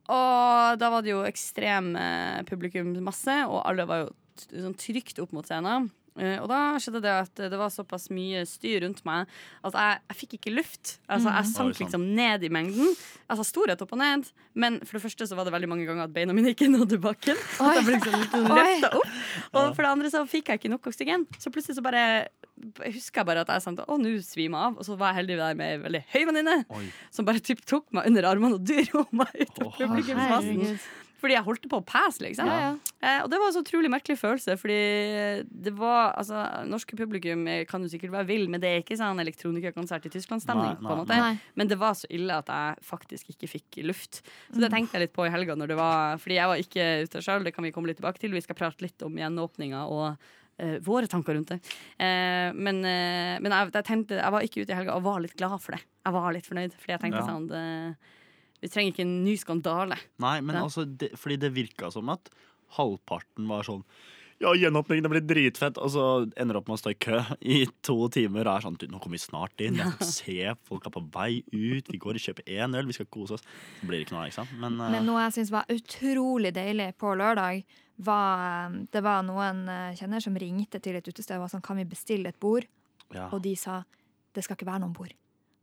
Og da var det jo ekstrem eh, publikumsmasse, og alle var jo t sånn trygt opp mot scenen. Eh, og da skjedde det at det var såpass mye styr rundt meg at jeg, jeg fikk ikke luft. Altså Jeg sank sant. liksom ned i mengden. Altså storhet opp og ned. Men for det første så var det veldig mange ganger at beina mine ikke nådde bakken. Oi. At jeg ble liksom (laughs) løftet opp. Og for det andre så fikk jeg ikke nok oksygen. Så plutselig så bare jeg husker jeg bare at jeg sa å, nå svimer jeg av. Og så var jeg heldig der med ei veldig høy venninne som bare typ tok meg under armene og dro meg ut av publikumsmassen. Fordi jeg holdt på å passe, liksom. Ja, ja. Eh, og det var en så utrolig merkelig følelse, fordi det var Altså, norske publikum kan jo sikkert være vill, men det er ikke sånn elektronikakonsert i Tyskland-stemning, på en måte. Nei. Men det var så ille at jeg faktisk ikke fikk luft. Så Mm. det tenkte jeg litt på i helga, når det var Fordi jeg var ikke ute sjøl, det kan vi komme litt tilbake til. Vi skal prate litt om gjenåpninga og Uh, våre tanker rundt det. Uh, men uh, men jeg, jeg, tenkte, jeg var ikke ute i helga og var litt glad for det. Jeg var litt fornøyd, fordi jeg tenkte Ja. sånn det, Vi trenger ikke en ny skandale. Nei, men Ja. altså, det, fordi det virka som at halvparten var sånn ja, gjenåpningen det blir dritfett, og så ender det opp med å stå i kø i to timer. Og er sånn, du, nå kommer vi snart inn. Jeg får (laughs) se, folk er på vei ut. Vi går og kjøper én øl, vi skal kose oss. Så blir det ikke noe av, ikke sant? Men, eh, Men noe jeg syns var utrolig deilig på lørdag, var Det var noen eh, kjenner som ringte til et utested og var sånn Kan vi bestille et bord? ja, Og de sa det skal ikke være noen bord.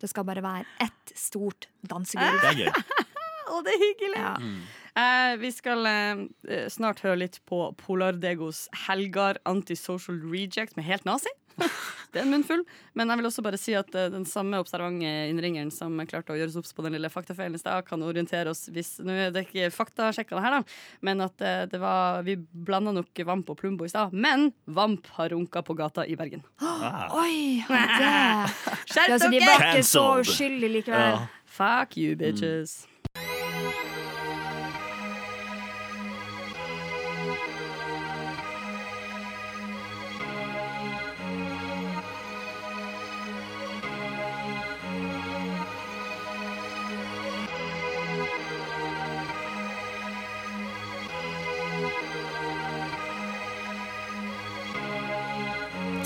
Det skal bare være ett stort dansegulv. det er gøy. (laughs) Å, det er hyggelig! Ja. Mm. Eh, vi skal eh, snart høre litt på Polardegos Helgar Antisocial Reject med Helt nazi. (laughs) det er en munnfull. Men jeg vil også bare si at eh, den samme observante innringeren som klarte å gjøre oss obs på den lille faktafeilen i stad, kan orientere oss hvis Nå er det ikke faktasjekka det her, da, men at eh, det var Vi blanda nok Vamp og Plumbo i stad. Men Vamp har runka på gata i Bergen. Ah. (gasps) Oi, (laughs) Skjerp altså, De dere! var ikke så uskyldige likevel. Ja. Fuck you, bitches.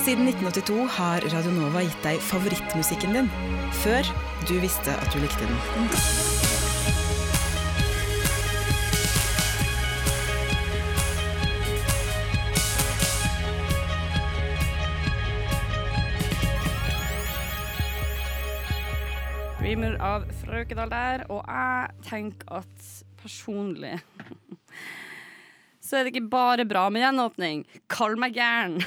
Siden 1982 har Radio Nova gitt deg favorittmusikken din. Før du visste at du likte den. Dreamer av Frøkedal der, og jeg tenker at personlig (laughs) så er det ikke bare bra med gjenåpning. Kall meg gæren.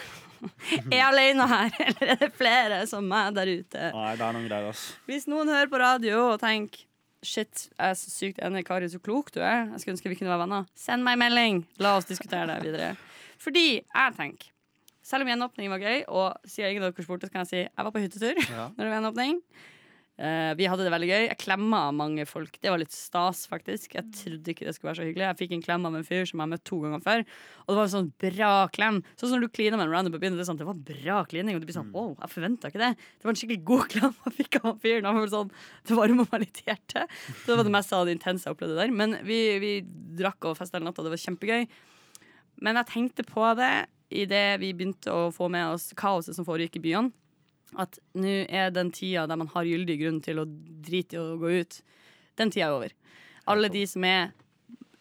(laughs) Er jeg alene her, (laughs) eller er det flere som meg der ute? Nei, det er noen greier, ass. Hvis noen hører på radio og tenker Shit, jeg er så sykt enig, Kari, så klok du er. Jeg skulle ønske vi kunne være venner. Send meg en melding. La oss diskutere det videre. Fordi jeg tenker selv om gjenåpning var gøy, og siden ingen av dere spurte, så kan jeg si jeg var på hyttetur Ja. (laughs) når det var gjenåpning. Eh, vi hadde det veldig gøy. Jeg klemma mange folk. Det var litt stas, faktisk. Jeg trodde ikke det skulle være så hyggelig. Jeg fikk en klem av en fyr som jeg har møtt to ganger før. Og det var en sånn bra klem. Sånn som når du kliner med en random på byen. Det, sånn, det var bra klining. Og du blir sånn Wow, jeg forventa ikke det. Det var en skikkelig god klem jeg fikk av han fyren. Han var sånn, det varma meg litt i hjertet. Så det var det meste av det intense jeg opplevde der. Men vi, vi drakk og festa hele natta. Det var kjempegøy. Men jeg tenkte på det idet vi begynte å få med oss kaoset som foregikk i byene. At nå er den tida der man har gyldig grunn til å drite i å gå ut, den tida er over. Alle de som er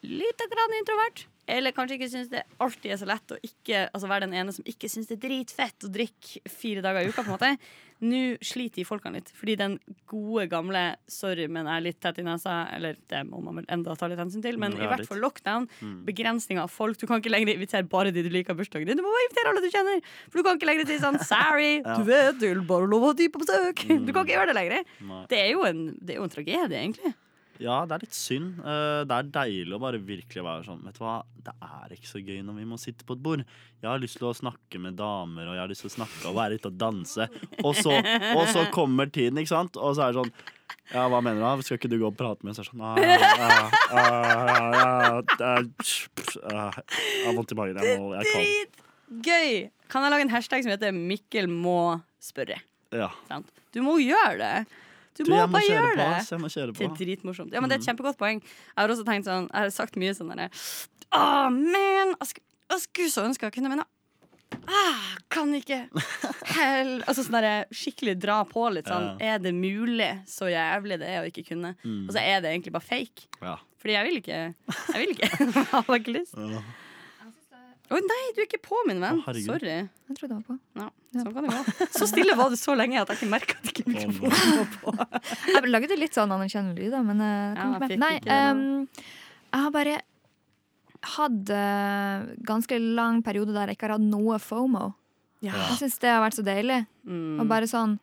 litt grann introvert, eller kanskje ikke syns det alltid er så lett å ikke, altså være den ene som ikke syns det er dritfett å drikke fire dager i uka, på en måte. Nå sliter de folkene litt. Fordi den gode, gamle 'sorry, men jeg er litt tett i nesa', eller det må man vel enda ta litt hensyn til, men Mm, i hvert fall lockdown, Mm. begrensninger av folk. Du kan ikke lenger invitere bare de du liker bursdagen din. Du må invitere alle du kjenner. For du kan ikke lenger si sånn (laughs) 'sorry, Ja. du vet, det er bare lov å ha de på besøk'. Mm. Du kan ikke gjøre det lenger. Det er en, det er jo en tragedie, egentlig. Ja, det er litt synd. Eh, Det er deilig å bare virkelig være sånn Vet du hva, det er ikke så gøy når vi må sitte på et bord. Jeg har lyst til å snakke med damer, og jeg har lyst til å snakke og være ute og danse. Og så, og så kommer tiden, ikke sant? Og så er det sånn Ja, hva mener du? da? Skal ikke du gå og prate med henne? Sånn ah, ah, ah, ah, ah, Jeg har vondt i magen. Jeg, må, jeg kan. Gøy! Kan jeg lage en hashtag som heter 'Mikkel må spørre'? Ja. Sant? Du må gjøre det. Du, Du, må bare gjøre det. kjøre Det er dritmorsomt. Ja, men det er et kjempegodt poeng. Jeg har også tenkt sånn Jeg har sagt mye sånn derre Å, man! Jeg skulle, så ønske jeg kunne, men ah, kan ikke. (laughs) Hell. Altså sånn derre skikkelig dra på litt sånn. Er det mulig så jævlig det er å ikke kunne? Mm. Og så er det egentlig bare fake. Ja. Fordi jeg vil ikke. Jeg vil ikke. (laughs) Jeg har ikke lyst. Ja. Å nei, du er ikke på, min venn. Å, herregud. Sorry. Jeg trodde jeg var på. Ja, sånn kan det gå. Så stille var du så lenge at jeg ikke merka at ikke mikrofonen var på. (laughs) Jeg lagde litt sånn anerkjennende lyd, da, men kom Ja, jeg Nei, um, ehm, jeg har bare hatt eh, ganske lang periode der jeg ikke har hatt noe FOMO. Ja. Jeg syns det har vært så deilig. Mm. Og bare sånn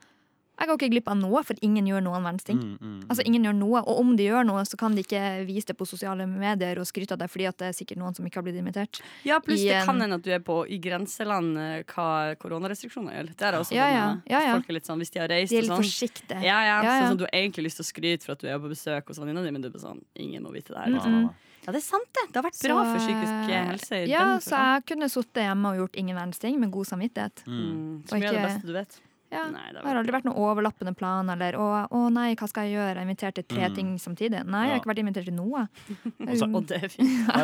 Jeg går ikke glipp av noe, for ingen gjør noen verdens ting. Mm, mm, Altså Ingen gjør noe, og om de gjør noe, så kan de ikke vise det på sosiale medier og skryte av det, fordi at det er sikkert noen som ikke har blitt invitert. Ja, pluss I det kan hende at du er på i grenseland eh, hva koronarestriksjoner gjelder. Det er også Ja, ja. Ja, ja. Folk er litt sånn, Hvis de har reist De er og litt sånn forsiktige. ja, ja, Ja, ja. Sånn sånn, du har egentlig lyst til å skryte for at du er på besøk hos venninna di, men du er sånn Ingen må vite det her. Mm, Liksom. mm. Ja, det er sant, det. Det har vært bra for psykisk eh, helse. i Ja, den så jeg kunne sittet hjemme og gjort ingen verdens ting med god samvittighet. mm. Som Og er det beste du vet. Ja. Nei, det har aldri vært noen overlappende plan eller å, å nei, hva skal jeg gjøre? Jeg er invitert til tre Mm. ting samtidig. Nei, jeg har ikke vært invitert til noe. Og (laughs)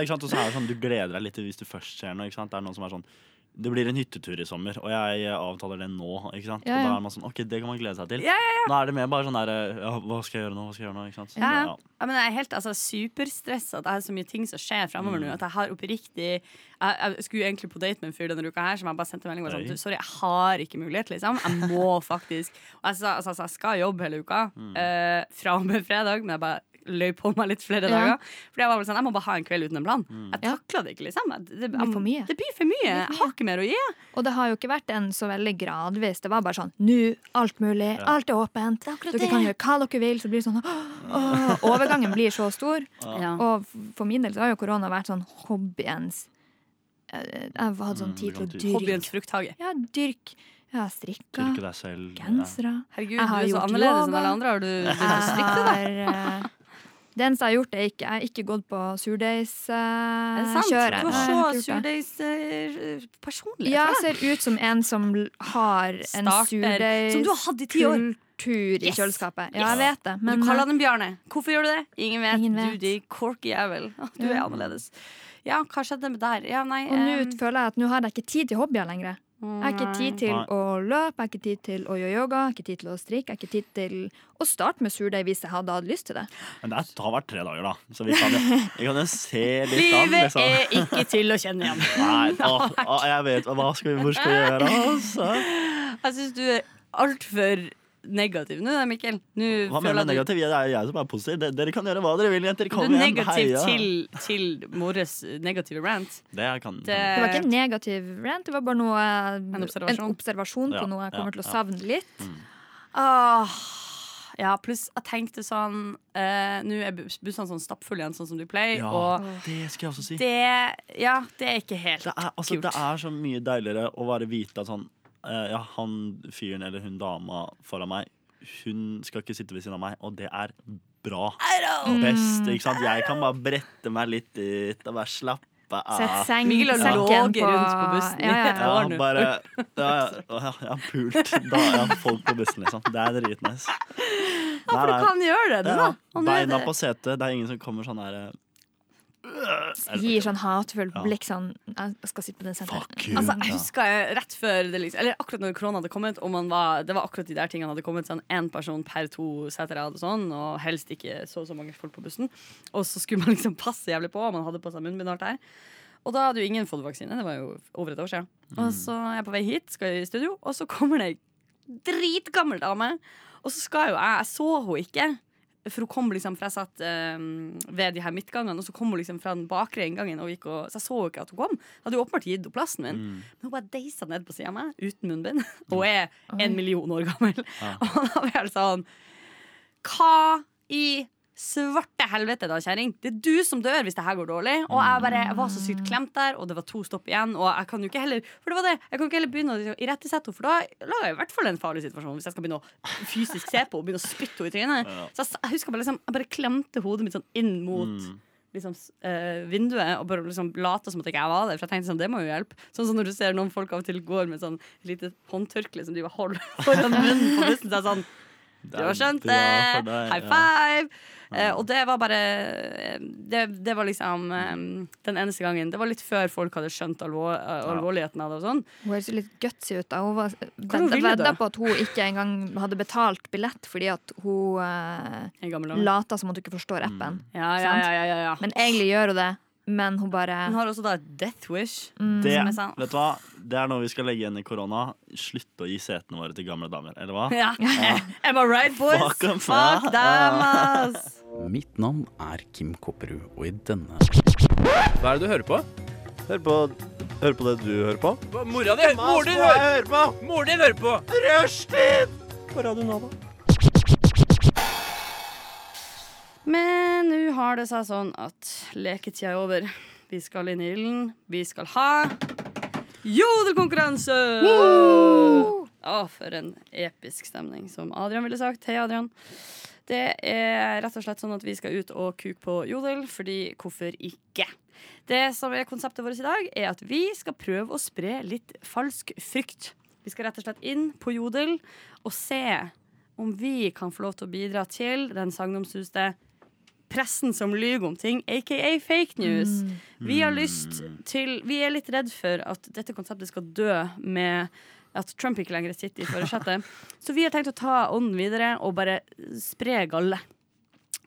sant? Og så er det sånn, Du gleder deg litt hvis du først ser noe. Ikke sant? Det er noen som er sånn Det blir en hyttetur i sommer, og jeg avtaler det nå. Ikke sant? Ja, Og da er man sånn, ok, det kan man glede seg til. Ja, Nå er det mer bare sånn der ja, Hva skal jeg gjøre nå? Hva skal jeg gjøre nå? Ikke sant? Ja, ja. Ja. Ja, men jeg er helt altså, superstressa jeg har så mye ting som skjer fremover Mm. nå. At jeg har oppriktig jeg, jeg skulle egentlig på date med en fyr denne uka her som jeg bare sendte melding og sånn Sorry, jeg har ikke mulighet, liksom. Jeg må faktisk Og jeg sa altså, jeg skal jobbe hele uka. Mm. eh, fra og med fredag, men jeg bare løy på meg litt flere Ja. dager. Fordi jeg var vel sånn, jeg må bare ha en kveld uten en plan. Mm. Jeg takla det ikke, liksom. Jeg- Det, Det for mye. Det blir for mye. Jeg har ikke mer å gi. Og det har jo ikke vært en så veldig gradvis. Det var bare sånn nå, alt mulig, Ja. alt er åpent. Dere kan gjøre hva dere vil. Så blir det sånn åh, Overgangen blir så stor. Ja. Og for min del så har jo korona vært sånn hobbyens eh, Jeg har hatt sånn Mm, tid til å dyrke. Hobbyens frukthage. Ja, dyrk. Jeg har strikka. gensere. ja. Herregud, Jeg du er så annerledes enn alle andre. Har du du har Jeg strikke da? Eh, Det eneste jeg har gjort, er ikke Jeg har ikke gått på surdeigskjøret. surdeiskjøret. sant? Du har så surdeigspersonlighet. Uh, Ja, jeg ser ut som en som har en surdeigskultur i Yes. kjøleskapet. Ja, jeg vet det. Men du kaller eh, den Bjarne. Hvorfor gjør du det? Ingen vet. Ingen Du, de corky jævel. Du er annerledes. Ja, hva skjedde med der? Ja, nei og nå føler jeg at nå har jeg ikke tid til hobbyer lenger. Jeg har ikke tid til Nei. å løpe, jeg har ikke tid til å gjøre yoga, jeg har ikke tid til å strikke, jeg har ikke tid til å starte med surdeig hvis jeg hadde hatt lyst til det. Men det har vært tre dager, da. Så vi kan jo, (laughs) vi kan jo se litt an. Livet Liksom. er ikke til å kjenne igjen. (laughs) (laughs) Nei, å, å, jeg vet hva skal vi, hvor skal vi gjøre, altså? Jeg syns du er altfor negativ nå, da, Mikkel. Nå Hva føler mener du negativ? Det er jeg som er positiv. De- Dere kan gjøre hva dere vil, jenter. Du Kom er igjen, negativ heia. til, til Mores negative rant. Det kan Det, Det var ikke en negativ rant, det var bare noe, En observasjon. en observasjon på Ja, noe jeg ja, kommer til å ja. savne litt. Åh, ja, pluss jeg tenkte sånn eh, Nå er bus- bussene sånn stappfulle igjen, sånn som de pleier. Ja, Og det skal jeg også si. det Ja, det er ikke helt Det er, altså, det er så mye deiligere å bare vite at sånn eh, Ja, han fyren eller hun dama foran meg, hun skal ikke sitte ved siden av meg, og det er bra. Best, ikke sant? Jeg kan bare brette meg litt ut og bare slappe Sett seng, Mikkel har på rundt på bussen. Ja, ja, ja. Ja, bare Ja, jeg har pult. Da er jeg folk på bussen, liksom. Det er dritnice. Ja, for du kan gjøre det, du, da. Beina på setet. Det er ingen som kommer sånn her Gir sånn hatefullt blikk sånn Jeg skal sitte på den senteren. Fuck you. Altså, jeg husker jeg rett før det liksom, Eller akkurat når korona hadde kommet, og man var, det var akkurat de der tingene hadde kommet sånn én person per to seter og sånn, og helst ikke så og så mange folk på bussen. Og så skulle man liksom passe jævlig på, og man hadde på seg munnbind og alt der. Og da hadde jo ingen fått vaksine. Det var jo over et år siden. Og så er jeg på vei hit, skal i studio, og så kommer det ei dritgammel dame. Og så skal jo jeg Jeg så henne ikke. For hun kom liksom, for jeg satt eh, ved de her midtgangene, og så kom hun liksom fra den bakre inngangen. Og gikk og, så jeg så jo ikke at hun kom. Jeg hadde jo åpenbart gitt henne plassen min. Men hun bare deisa ned på sida av meg uten munnbind. (laughs) Og er en million år gammel. (laughs) Og da var jeg sånn Hva i svarte helvete, da, kjerring? Det er du som dør hvis det her går dårlig. Og jeg bare jeg var så sykt klemt der, og det var to stopp igjen. Og jeg kan jo ikke heller For det var det, jeg kan ikke heller begynne å irettesette henne, for da lager jeg i hvert fall en farlig situasjon hvis jeg skal begynne å fysisk se på og begynne å spytte henne i trynet. Så jeg, jeg husker bare liksom Jeg bare klemte hodet mitt sånn inn mot Mm. liksom, eh, vinduet og bare liksom late som at ikke jeg var der. For jeg tenkte sånn, det må jo hjelpe. Sånn som når du ser noen folk av og til går med sånn lite håndtørkle som de holder (laughs) foran munnen på bussen. Så er sånn Du har skjønt det! High five! High ja. five! Eh, og det var bare eh, det, det var liksom um, den eneste gangen. Det var litt før folk hadde skjønt alvor, alvorligheten av det. og sånn Hun høres litt gutsy ut. da. Hun var ville vedda på at hun ikke engang hadde betalt billett fordi at hun dame. lata som at hun ikke forstår appen. Ja, ja, ja, ja, ja, ja. Men egentlig gjør hun det. Men hun bare Hun har også da et death wish. Det, Som er vet du hva? det er noe vi skal legge igjen i korona. Slutte å gi setene våre til gamle damer, eller hva? Ja. (laughs) Am I right, boys? Fuck 'em, Fuck ja. them, ass! Mitt navn er Kim Kopperud, og i denne Hva er det du hører på? Hør på, hør på det du hører på. Mora di! Moren din hører på! Moren din hører på! Rushtid på Radio Nova. Men nå har det seg sånn at leketida er over. Vi skal inn i ilden. Vi skal ha jodelkonkurranse! Å, for en episk stemning, som Adrian ville sagt. Hei, Adrian. Det er rett og slett sånn at vi skal ut og kuke på jodel, fordi hvorfor ikke? Det som er konseptet vårt i dag, er at vi skal prøve å spre litt falsk frykt. Vi skal rett og slett inn på jodel og se om vi kan få lov til å bidra til den sagnomsuste pressen som lyver om ting, aka fake news. Vi har lyst til Vi er litt redd for at dette konseptet skal dø med at Trump ikke lenger sitter i førersetet. (laughs) Så vi har tenkt å ta ånden videre og bare spre galle.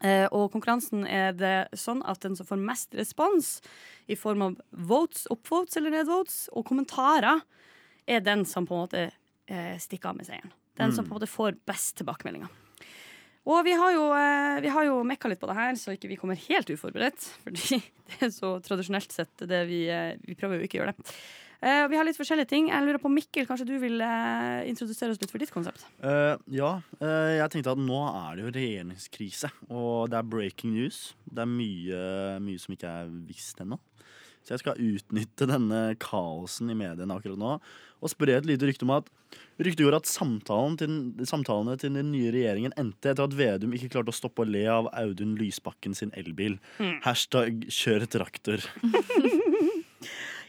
Eh, og konkurransen er det sånn at den som får mest respons i form av votes, oppvotes eller nedvotes, og kommentarer, er den som på en måte eh, stikker av med seieren. Den som på en måte får best tilbakemeldinger. Og vi har jo, eh, vi har jo mekka litt på det her, så ikke vi kommer helt uforberedt. (laughs) Fordi det er så tradisjonelt sett det vi, eh, vi prøver jo ikke å gjøre det. Eh, vi har litt forskjellige ting. Jeg lurer på, Mikkel, kanskje du vil introdusere oss litt for ditt konsept? Uh, ja, jeg tenkte at nå er det jo regjeringskrise, og det er breaking news. Det er mye, mye som ikke er visst ennå. Så jeg skal utnytte denne kaosen i mediene akkurat nå og spre et lite rykte om at Ryktet går at samtalen til, samtalene til den nye regjeringen endte etter at Vedum ikke klarte å stoppe å le av Audun Lysbakken sin elbil. Hashtag 'kjør traktor'. (laughs)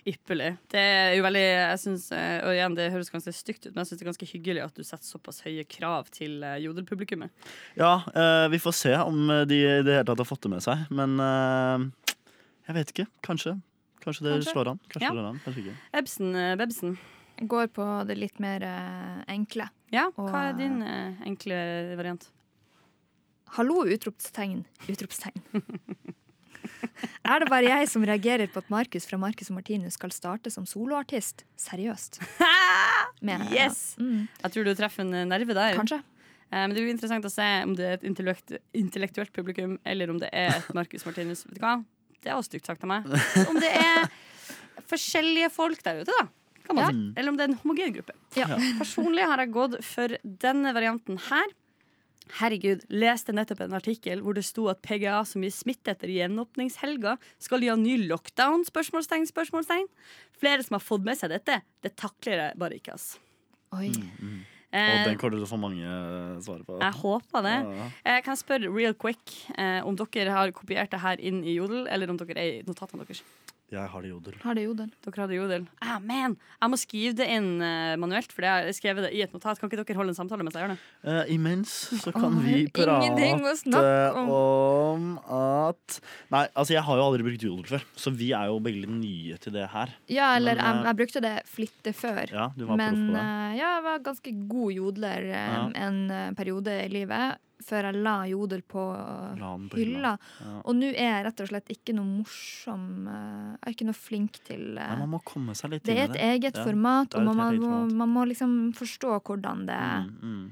Ypperlig. Det er jo veldig jeg synes, eh, Og igjen, det høres ganske stygt ut, men jeg syns det er ganske hyggelig at du setter såpass høye krav til eh, jodelpublikummet. Ja, eh, vi får se om de i det hele tatt har fått det med seg. Men eh, jeg vet ikke. Kanskje. Kanskje det Kanskje. slår an. Kanskje Ja. det slår an. Kanskje ikke. Ebsen, eh, Går på det litt mer eh, enkle. Ja, Og, hva er din eh, enkle variant? Hallo, utropstegn. Utropstegn. (laughs) er det bare jeg som reagerer på at Markus fra Markus og Martinus skal starte som soloartist? Seriøst. (laughs) Med, Yes! Mm, Jeg tror du treffer en eh, nerve der. kanskje. Eh, Men det blir interessant å se om det er et intellekt, intellektuelt publikum, eller om det er et Marcus Martinus. Vet du hva? Det er også stygt sagt av meg. Om det er (laughs) forskjellige folk der ute, da. Kan man Ja. si. Eller om det er en homogen gruppe. Ja. Personlig har jeg gått for denne varianten her. Herregud, leste nettopp en artikkel hvor det sto at PGA som gir smitte etter gjenåpningshelga, skal gi ha ny lockdown? Spørsmålstegn, spørsmålstegn. Flere som har fått med seg dette. Det takler jeg bare ikke, ass. Oi. Og Eh, den kommer du til å få mange eh, svar på. jeg håper det. Ja. Eh, kan jeg spørre real quick eh, om dere har kopiert det her inn i Jodel, eller om dere er i notatene deres? Jeg har det i jodel. Har det jodel. Dere hadde Jodel. Ah, man, jeg må skrive det inn uh, manuelt, for jeg har skrevet det i et notat. Kan ikke dere holde en samtale mens jeg gjør det? Uh, imens så kan oh, vi prate om. om at Nei, altså jeg har jo aldri brukt jodel før, så vi er jo begge litt nye til det her. Ja, eller Men, jeg, eh, jeg brukte det flittig før. Ja, du var Men proff på det. eh, ja, jeg var ganske god jodler um, Ja. en periode i livet. Før jeg la jodel på La på hylla. Ja. Og nå er jeg rett og slett ikke noe morsom eh, Jeg er ikke noe flink til eh, Nei, man må komme seg litt Det Det er et eget Ja, format, det og man, man, må, man må liksom forstå hvordan det Mm, mm.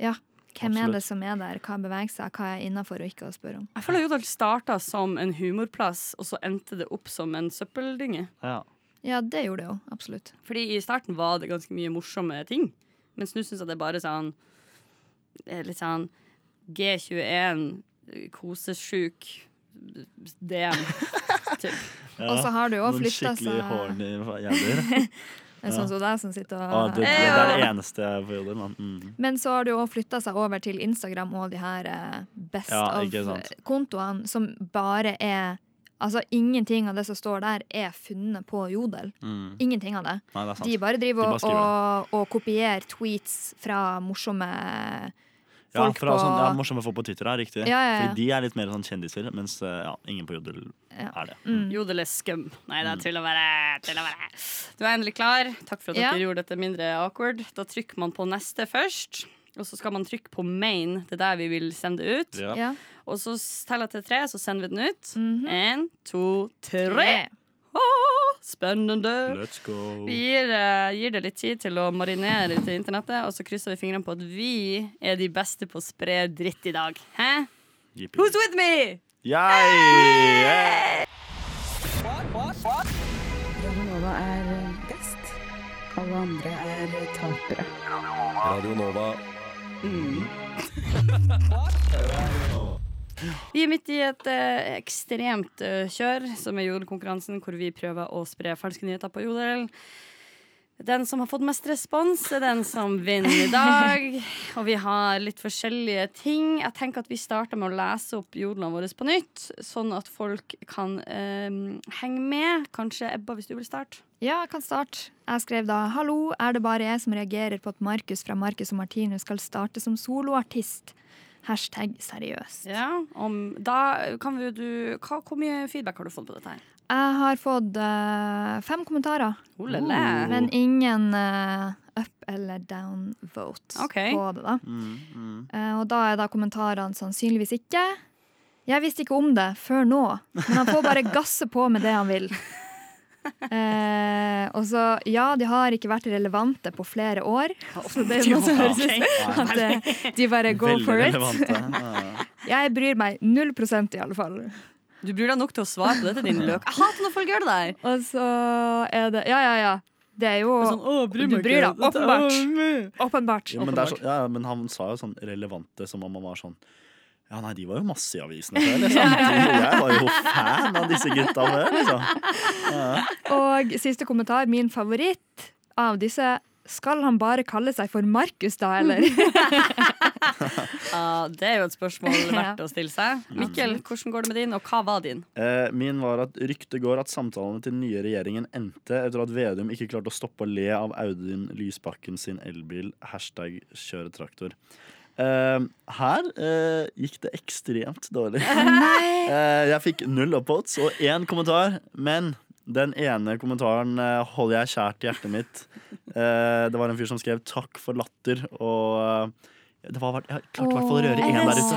Ja, hvem er det som er der, hva beveger seg, hva er innafor og ikke å spørre om. Jeg føler Jodel starta som en humorplass, og så endte det opp som en søppeldynge. Ja. Ja, det gjorde det jo, absolutt. Fordi i starten var det ganske mye morsomme ting, mens nå syns jeg det er bare sånn Litt sånn G21, kosesjuk, DM. typ. (laughs) Ja, Og så har du jo Noen skikkelig seg horny jævler. (laughs) Det er Sånn som deg som sitter Ah, og det, det, det er det eneste jeg får jodel. man. Mm. Men så har det jo flytta seg over til Instagram og de her eh, best Ja, of-kontoene, som bare er Altså, ingenting av det som står der, er funnet på Jodel. Mm. Ingenting av det. Nei, det. De bare driver De bare og, og, og kopierer tweets fra morsomme Ja, folk fra på sånn, ja, morsomme folk på Twitter er riktig. Ja, ja, ja. Fordi de er litt mer sånn kjendiser, mens eh, ja, ingen på jodel Ja. er det. mm. Jodel er skum. Nei, det er tull å være. Tull å være. Du er endelig klar. Takk for at Ja. dere gjorde dette mindre awkward. Da trykker man på neste først. Og så skal man trykke på main. Det er der vi vil sende det ut. Ja. Ja. Og så teller jeg til tre, så sender vi den ut. Mhm. En, to, tre. Spennende. Let's go. Vi gir, eh, gir det litt tid til å marinere til internettet, og så krysser vi fingrene på at vi er de beste på å spre dritt i dag. Hæ? Yippie. Who's with me? Jeg! Hey! Radionova er best. Alle andre er tapere. Radio Nova. (laughs) (laughs) Vi er midt i et eh, ekstremt eh, kjør, som er Jodel-konkurransen, hvor vi prøver å spre falske nyheter på Jodel. Den som har fått mest respons, er den som vinner i dag. Og vi har litt forskjellige ting. Jeg tenker at vi starter med å lese opp jodlene våre på nytt, sånn at folk kan eh, henge med. Kanskje Ebba, hvis du vil starte? Ja, jeg kan starte. Jeg skrev da Hallo, er det bare jeg som reagerer på at Markus fra Markus og Martinus skal starte som soloartist? Hashtag seriøst. Ja, om, da kan vi, du, hva, Hvor mye feedback har du fått på dette her? Jeg har fått uh, fem kommentarer, Oh, la, la. men ingen uh, up eller down vote okay. på det. da. Mm, mm. Uh, og da er da kommentarene sannsynligvis ikke. Jeg visste ikke om det før nå, men han får bare (laughs) gasse på med det han vil. (laughs) Eh, og så, ja, de har ikke vært relevante på flere år. Så det er noe som høres ut at eh, de bare go Veldig for it. (laughs) Jeg bryr meg null prosent, i alle fall. Du bryr deg nok til å svare på dette, din løk. Jeg hater når folk gjør det der. Og så er det Ja, ja, ja. Det er jo Sånn, Du bryr deg åpenbart. Åpenbart. Ja, men, så, ja, men han sa jo sånn relevante som om han var sånn Ja, nei, de var jo masse i avisene før, liksom. (laughs) Jeg var jo fan av disse gutta før, liksom. Ja. Og siste kommentar, min favoritt av disse. Skal han bare kalle seg for Markus, da, eller? (laughs) (laughs) ah, det er jo et spørsmål verdt å stille seg. Mikkel, hvordan går det med din, og hva var din? Eh, min var at ryktet går at samtalene til den nye regjeringen endte etter at Vedum ikke klarte å stoppe å le av Audun Lysbakken sin elbil. Hashtag kjøre traktor. Eh, her uh, gikk det ekstremt dårlig. Uh, (laughs) jeg fikk null upvotes og én kommentar, men den ene kommentaren holder jeg kjært i hjertet mitt. Det var en fyr som skrev 'takk for latter', og Det var, jeg klarte i hvert fall å røre Er én der ute.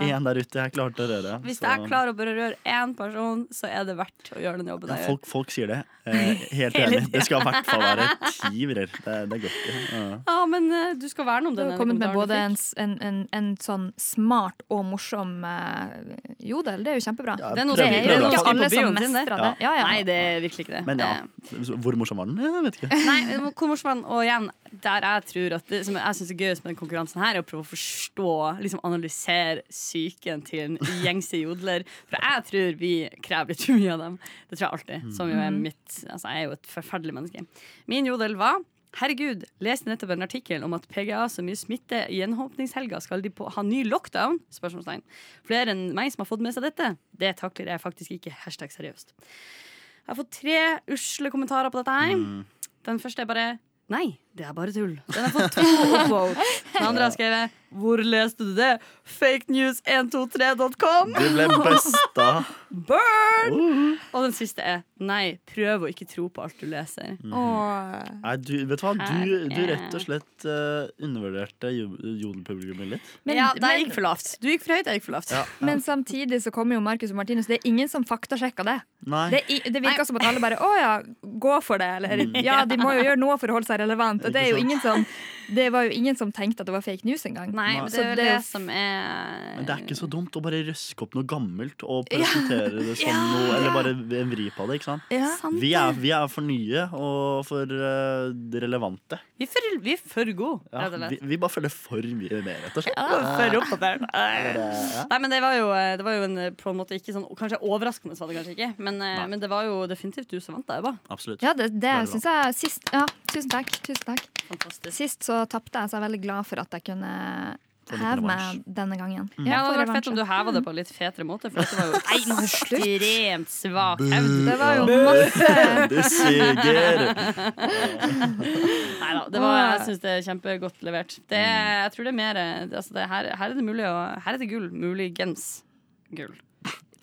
Det én der ute jeg klarte å røre. Hvis så- jeg klarer å bare røre én person, så er det verdt å gjøre den jobben ja, gjør. folk, folk sier det. (laughs) Eh, helt enig. Det skal i hvert fall være ti virrer. Det, det går ikke. Ja. Ja, men eh, du skal verne om Du har kommet med både en, en, en, en sånn smart og morsom eh, jodel. Det er jo kjempebra. Ja, Det er noe prøver- det er prøver jo ikke alle som mestrer det. Ja, ja. Nei, det er virkelig ikke det. Men ja, Eh, hvor morsom var den? Jeg vet ikke. Nei, hvor morsom var den? Og igjen, der jeg tror at det som jeg synes er gøyest med den konkurransen her, er å prøve å forstå, liksom analysere psyken til en gjengse jodler. For jeg tror vi krever litt for mye av dem. Det tror jeg alltid. Som jo er mitt Altså, jeg er jo et forferdelig menneske. Min jodel var Herregud, leste nettopp en artikkel om at PGA så mye smitte i gjenåpningshelga. Skal de på, ha ny lockdown? Spørsmålstegn. Flere enn meg som har fått med seg dette. Det takler jeg faktisk ikke. Hashtag seriøst. Jeg har fått tre usle kommentarer på dette her. Den første er bare Nei, det er bare tull. Den er fått to. (laughs) Den andre har skrevet Hvor leste du det? Fakenews123.com. Du ble busta. Burn! Og den siste er Nei, prøv å ikke tro på alt du leser. Nei, du, vet du hva? Du, du er- rett og slett uh, undervurderte jo- jodelpublikummet litt. Men, ja, det gikk for lavt. Du gikk for høyt, jeg gikk for lavt. Ja. men samtidig så kommer jo Marcus og Martinus. Det er ingen som faktasjekker det. Nei. Det, det virker som at alle bare 'Å ja, gå for det'. Eller ja, de må jo gjøre noe for å holde seg relevant. Og det, er jo ingen som, det var jo ingen som tenkte at det var fake news engang. Nei, men Så det er det det som er Men det er ikke så dumt å bare røske opp noe gammelt og presentere det som (laughs) noe Eller bare en vri på det. ikke sant? Sant Vi er, vi er for nye og for uh, relevante. Vi er for, vi er for gode, Ja, rett og vi, slett. vi bare følger for mye med, rett og slett. Ja, for oppdatert. ja. Nei, men det var jo, det var jo en på en måte ikke sånn Kanskje overraskende, sa det kanskje ikke, men, eh, men det var jo definitivt du som vant, da, Eva. Absolutt. Ja, det, det syns jeg sist Ja, tusen takk. Tusen takk. Fantastisk. Sist så tapte jeg, så jeg er veldig glad for at jeg kunne heve meg denne gangen. Ja, det hadde vært fett om du heva det på en litt fetere måte, for dette var jo (laughs) ekstremt svak hevd. Det var jo masse Det suger! (laughs) Nei da, det var, jeg syns det er kjempegodt levert. Det, jeg tror det er mer altså det, her, her er det mulig å Her er det gull. Muligens gull.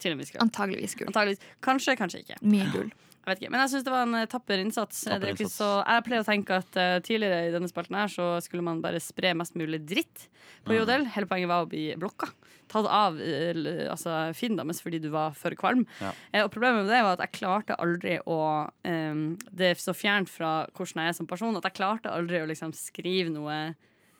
Til en viss grad. Antageligvis gull. Antageligvis. Kanskje, kanskje ikke. Mye gull. Jeg vet ikke, Men jeg syns det var en eh, tapper innsats. Tapper det er ikke innsats. så, jeg pleier å tenke at uh, tidligere i denne spalten her så skulle man bare spre mest mulig dritt på Jodel. Hele poenget var å bli blokka. Tatt av uh, altså, fienden deres fordi du var for kvalm. Ja. Uh, og problemet med det var at jeg klarte aldri å um, Det er så fjernt fra hvordan jeg er som person at jeg klarte aldri å liksom skrive noe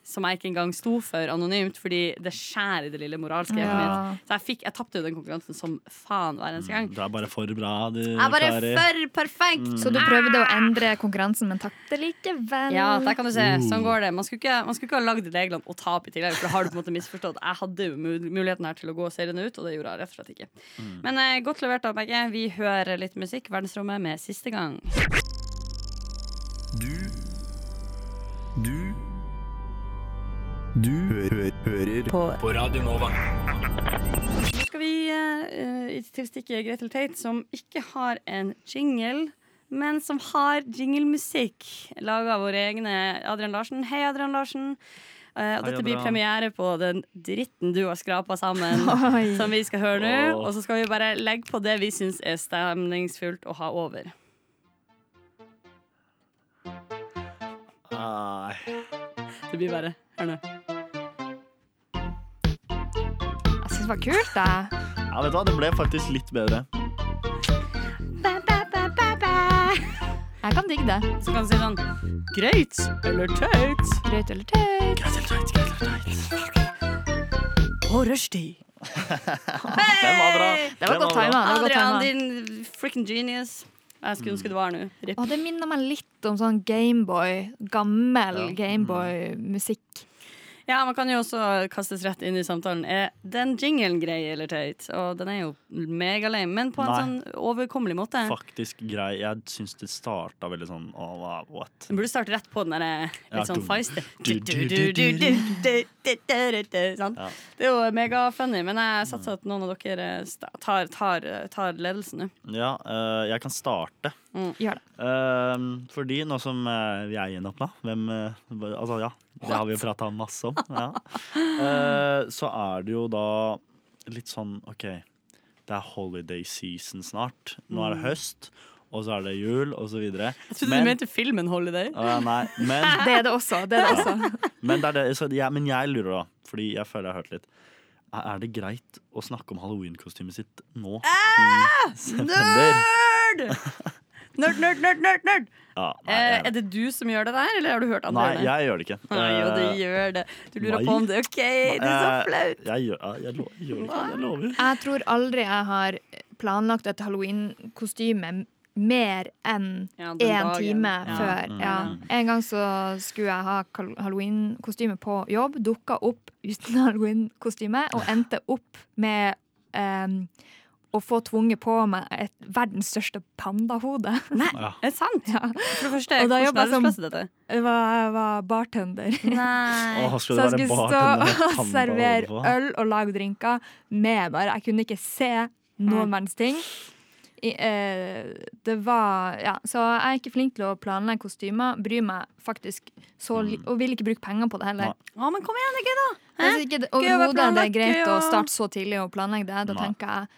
som jeg ikke engang sto for anonymt, fordi det skjærer i det lille moralske. hjertet Ja. mitt. Så jeg, fikk, jeg tapte jo den konkurransen som faen hver eneste gang. Du er bare for bra, du, Jeg er bare Kari. for perfekt! Så du prøvde å endre konkurransen, men tapte likevel. Ja, der kan du se. Uh. Sånn går det. Man skulle ikke, man skulle ikke ha lagd reglene og tape i tillegg, for da har du på en måte misforstått. Jeg hadde jo muligheten her til å gå seriene ut, og det gjorde jeg rett og slett ikke. Men eh, godt levert av begge. Vi hører litt musikk. Verdensrommet med siste gang. Du hø hører på. Radio Nova. Nå skal vi uh, til stikket Gretel Tate, som ikke har en jingle. Men som har jinglemusikk laga av våre egne Adrian Larsen. Hei, Adrian Larsen. Uh, og Hei, dette blir Adrian. premiere på den dritten du har skrapa sammen. (laughs) Oi. som vi skal høre nå. Og så skal vi bare legge på det vi syns er stemningsfullt å ha over. Nei. Det blir bare Hør nå. Syns det var kult, jeg. Ja, vet du hva, det ble faktisk litt bedre. Jeg kan digge det. Så kan du si sånn Greit eller teit Greit eller teit. på rushtid. (laughs) Den var bra. Det var Den godt bra. tima. Det var godt Adrian, din freaking genius. Jeg skulle ønske det var nå. Det minner meg litt om sånn Gameboy. Gammel Ja. Gameboy-musikk. Ja, Man kan jo også kastes rett inn i samtalen. Er den jinglen grei eller teit? Og den er jo megalame, men på en Nei. sånn overkommelig måte. Faktisk grei. Jeg syns det starta veldig sånn Åh, hva- what? Den burde starte rett på den der Ja, litt sånn feisty. Du, du, du, du, du. Sant? Ja. Det er jo megafunny, men jeg satser at noen av dere tar, tar, tar ledelsen nå. Ja, uh, jeg kan starte. Gjør det. Uh, fordi nå som eh, vi er gjenåpna Hvem uh, Altså, ja. Det har vi jo prata masse om. Ja. Eh, så er det jo da litt sånn OK, det er holiday season snart. Nå er det høst. og så er det jul, og så videre. Jeg trodde du mente filmen Holiday. Uh, nei, men, (laughs) Det er det også. Det er det også. (laughs) men, det er det, så jeg, men jeg lurer da, fordi jeg føler jeg har hørt litt. Er det greit å snakke om halloweenkostymet sitt nå i september? Nerd! (laughs) Nerd, nerd, nerd, nerd, nerd! Ja, nei, Eh, jeg, er det du som gjør det der, eller har du hørt andre nei, det? jeg gjør det ikke. Nei, jo, du Eh, gjør det. Du lurer nei. på om det er OK. Det er så flaut. Jeg, gjør, jeg, lo, jeg gjør det ikke, jeg lover. Jeg tror aldri jeg har planlagt et halloween-kostyme mer enn Ja, én dagen. time Ja. før. Mm. Ja. En gang så skulle jeg ha halloween-kostyme på jobb, dukka opp uten (laughs) halloween-kostyme og endte opp med em, å få tvunget på meg et verdens største pandahode. (laughs) Ja. Er det sant? Ja. For det første, Og da jobba jeg som- dette? Var, var bartender. Nei. (laughs) Åh, Så jeg skulle stå og servere øl og lage drinker med bare Jeg kunne ikke se noen verdens ting. I, eh, det var Ja, så jeg er ikke flink til å planlegge kostymer. Bryr meg faktisk så li Mm. Og vil ikke bruke penger på det heller. Å, men kom igjen, det er gøy, da! Hvis synes ikke overhodet det er greit å- starte så tidlig og planlegge det. Da tenker jeg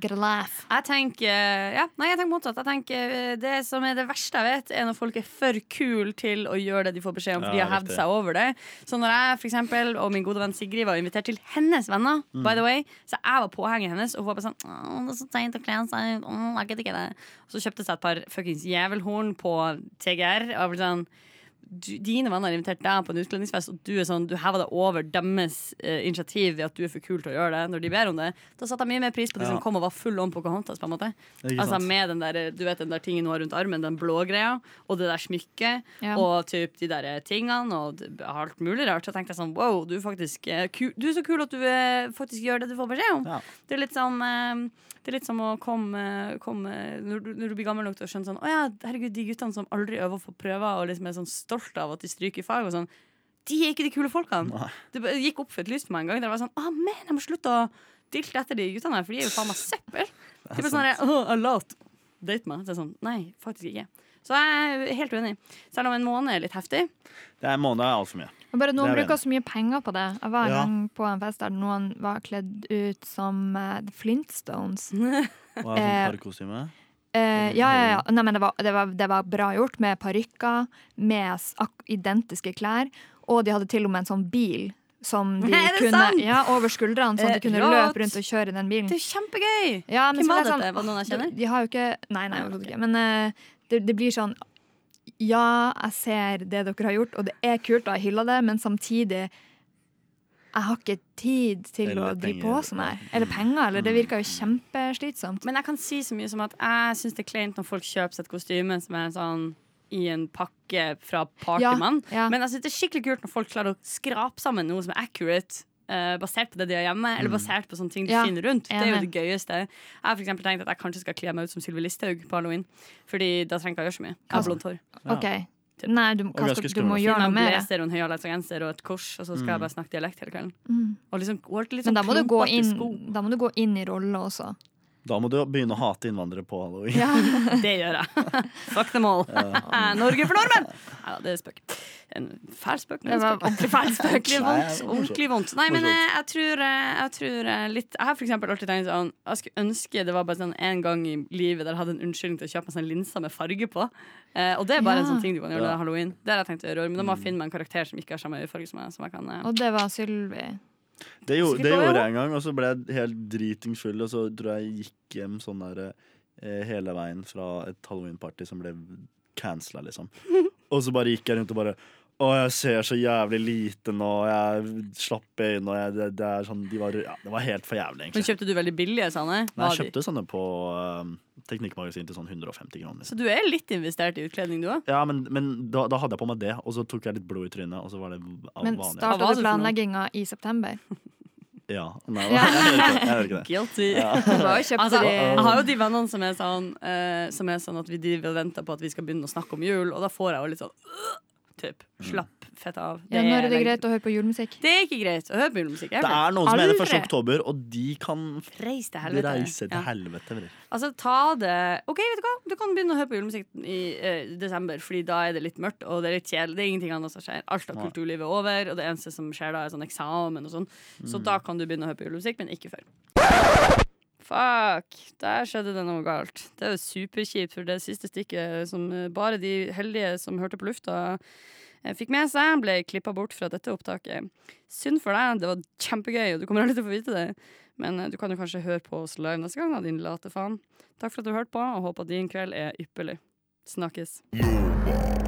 Grelaff. Jeg tenker ja, nei, jeg tenker motsatt. Jeg tenker eh, Det som er det verste jeg vet, er når folk er for kule til å gjøre det de får beskjed om, for de har hevd seg over det. Så når jeg for eksempel, og min gode venn Sigrid var invitert til hennes venner, Mm. by the way, så jeg var påhenger hennes, og hun var bare sånn Å, det er så seint å kle seg. Å, jeg gidder ikke det. Og så kjøpte seg et par fuckings jævelhorn på TGR. Og jeg ble sånn du, dine venner har invitert deg på en utkledningsfest, og du er sånn, du hever deg over deres eh, initiativ ved at du er for kul til å gjøre det når de ber om det. Da satte jeg mye mer pris på de Ja. som kom og var full on Pocahontas. på en måte Altså med den der, du vet den der tingen hun har rundt armen, den blå greia, og det der smykket, Ja. og typ de der tingene, og alt mulig rart. Så tenkte jeg sånn, wow, du er faktisk eh, ku, Du er så kul at du eh, faktisk gjør det du får beskjed om. Ja. Det er litt sånn eh, det er litt som å komme, komme når, du, når du blir gammel nok til å skjønne sånn Å ja, herregud, de guttene som aldri øver på prøver og liksom er sånn stolt av at de stryker i fag og sånn, de er ikke de kule folkene. Nei. Det gikk opp for et lys for meg en gang. Der var sånn, ah, men jeg må slutte å dilte etter de guttene her, for de er jo faen meg søppel. (laughs) De er sånn, Å, «Åh, jeg lat. Date meg. Så jeg er sånn, nei, faktisk ikke. Så jeg er helt uenig. Selv om en måned er litt heftig. Det er en måned er altfor mye. Og bare Noen er bruker så mye penger på det. Jeg var en Ja. gang på en fest der noen var kledd ut som uh, The Flintstones. (laughs) Hva Eh, er sånn parkostyme? Eh, ja, ja, ja. Nei, men det var, det, var, det var bra gjort, med parykker, med ak- identiske klær. Og de hadde til og med en sånn bil som (laughs) de kunne sant? Ja, over skuldrene, sånn at de Eh, kunne rått. løpe rundt og kjøre den bilen. Det er kjempegøy! Ja, men Hvem var det dette? Var det noen jeg kjenner? De, de har jo ikke Nei, nei, ikke. Men uh, det, det blir sånn Ja, jeg ser det dere har gjort, og det er kult, og jeg hyller det, men samtidig jeg har ikke tid til Eller å drive på sånn her. Eller penger. Eller det virker jo kjempeslitsomt. Men jeg kan si så mye som at jeg syns det er kleint når folk kjøper seg et kostyme som er sånn i en pakke fra Parkman Ja, ja. Men jeg synes det er skikkelig kult når folk klarer å skrape sammen noe som er accurate. Eh, basert på det de gjør hjemme, eller basert på sånne ting de Ja, finner rundt. Det er jo det gøyeste. Jeg har for tenkt at jeg kanskje skal kle meg ut som Sylvi Listhaug på halloween. Fordi da trenger jeg ikke å gjøre så mye. Jeg har blondt hår. Ja. Nei, du, hva skal, du må gjøre noe med mer. blazer og en høyhalsgenser og et kors, og så skal jeg bare snakke dialekt hele kvelden. Mm. Og liksom, og litt Men da må, du gå inn, da må du gå inn i rollen også. Da må du begynne å hate innvandrere på halloween. Ja. (laughs) Det gjør jeg. Fuck them all. (laughs) Norge for nordmenn! Ja, det er spøk. En fæl spøk. men en spøk. ordentlig feil (laughs) spøk. Ordentlig vondt. Ordentlig vondt. Nei, men eh, jeg tror, eh, jeg tror eh, litt Jeg har for eksempel alltid tenkt sånn Jeg skulle ønske det var bare sånn en gang i livet der jeg hadde en unnskyldning til å kjøpe meg sånn linser med farge på. Eh, og det er bare Ja. en sånn ting du kan gjøre Ja. halloween. Det har jeg tenkt å gjøre, men da må jeg finne meg en karakter som ikke har samme øyefarge som meg. Som jeg kan, eh. Og det var Sylvi. Det, gjorde, det gjorde jeg en gang, og så ble jeg helt dritings full, og så tror jeg jeg gikk hjem sånn der eh, hele veien fra et halloween-party som ble cancela, liksom. (laughs) Og så bare gikk jeg rundt og bare å, jeg ser så jævlig lite nå, jeg slapp øynene, og jeg, det, det er sånn de var, ja, Det var helt for jævlig, Men kjøpte du veldig billige sånne? Nei, jeg kjøpte sånne på uh, Teknikkmagasin til sånn 150 kroner. Så du er litt investert i utkledning, du òg? Ja, men, men da, da hadde jeg på meg det, og så tok jeg litt blod i trynet, og så var det av Men. Starta du planlegginga i september? (laughs) Ja. Nei, jeg gjør ikke. Jeg gjør ikke det. Guilty. Ja. (laughs) Altså, jeg har jo de vennene som er sånn eh, Som er sånn at vi driver og venter på at vi skal begynne å snakke om jul, og da får jeg jo litt sånn øh, Typ. Slapp fett av. ja, Når er det lenge- greit å høre på julemusikk? Det er ikke greit å høre på julemusikk. Det er noen som mener 1. Aldri. oktober, og de kan reise til helvete. reise til helvete. ja. Altså, ta det OK, vet du hva? Du kan begynne å høre på julemusikk i uh, desember, Fordi da er det litt mørkt, og det er litt kjedelig. Det er ingenting annet som skjer. Alt av kulturlivet er over, og det eneste som skjer da, er sånn eksamen og sånn. Så Mm. da kan du begynne å høre på julemusikk, men ikke før. Fuck, der skjedde det noe galt. Det er jo superkjipt, for det siste stikket som eh, bare de heldige som hørte på lufta, fikk med seg, ble klippa bort fra dette opptaket. Synd for deg, det var kjempegøy, og du kommer aldri til å få vite det. Men eh, du kan jo kanskje høre på oss live neste gang, da, din late faen. Takk for at du hørte på, og håper at din kveld er ypperlig. Snakkes. Nova.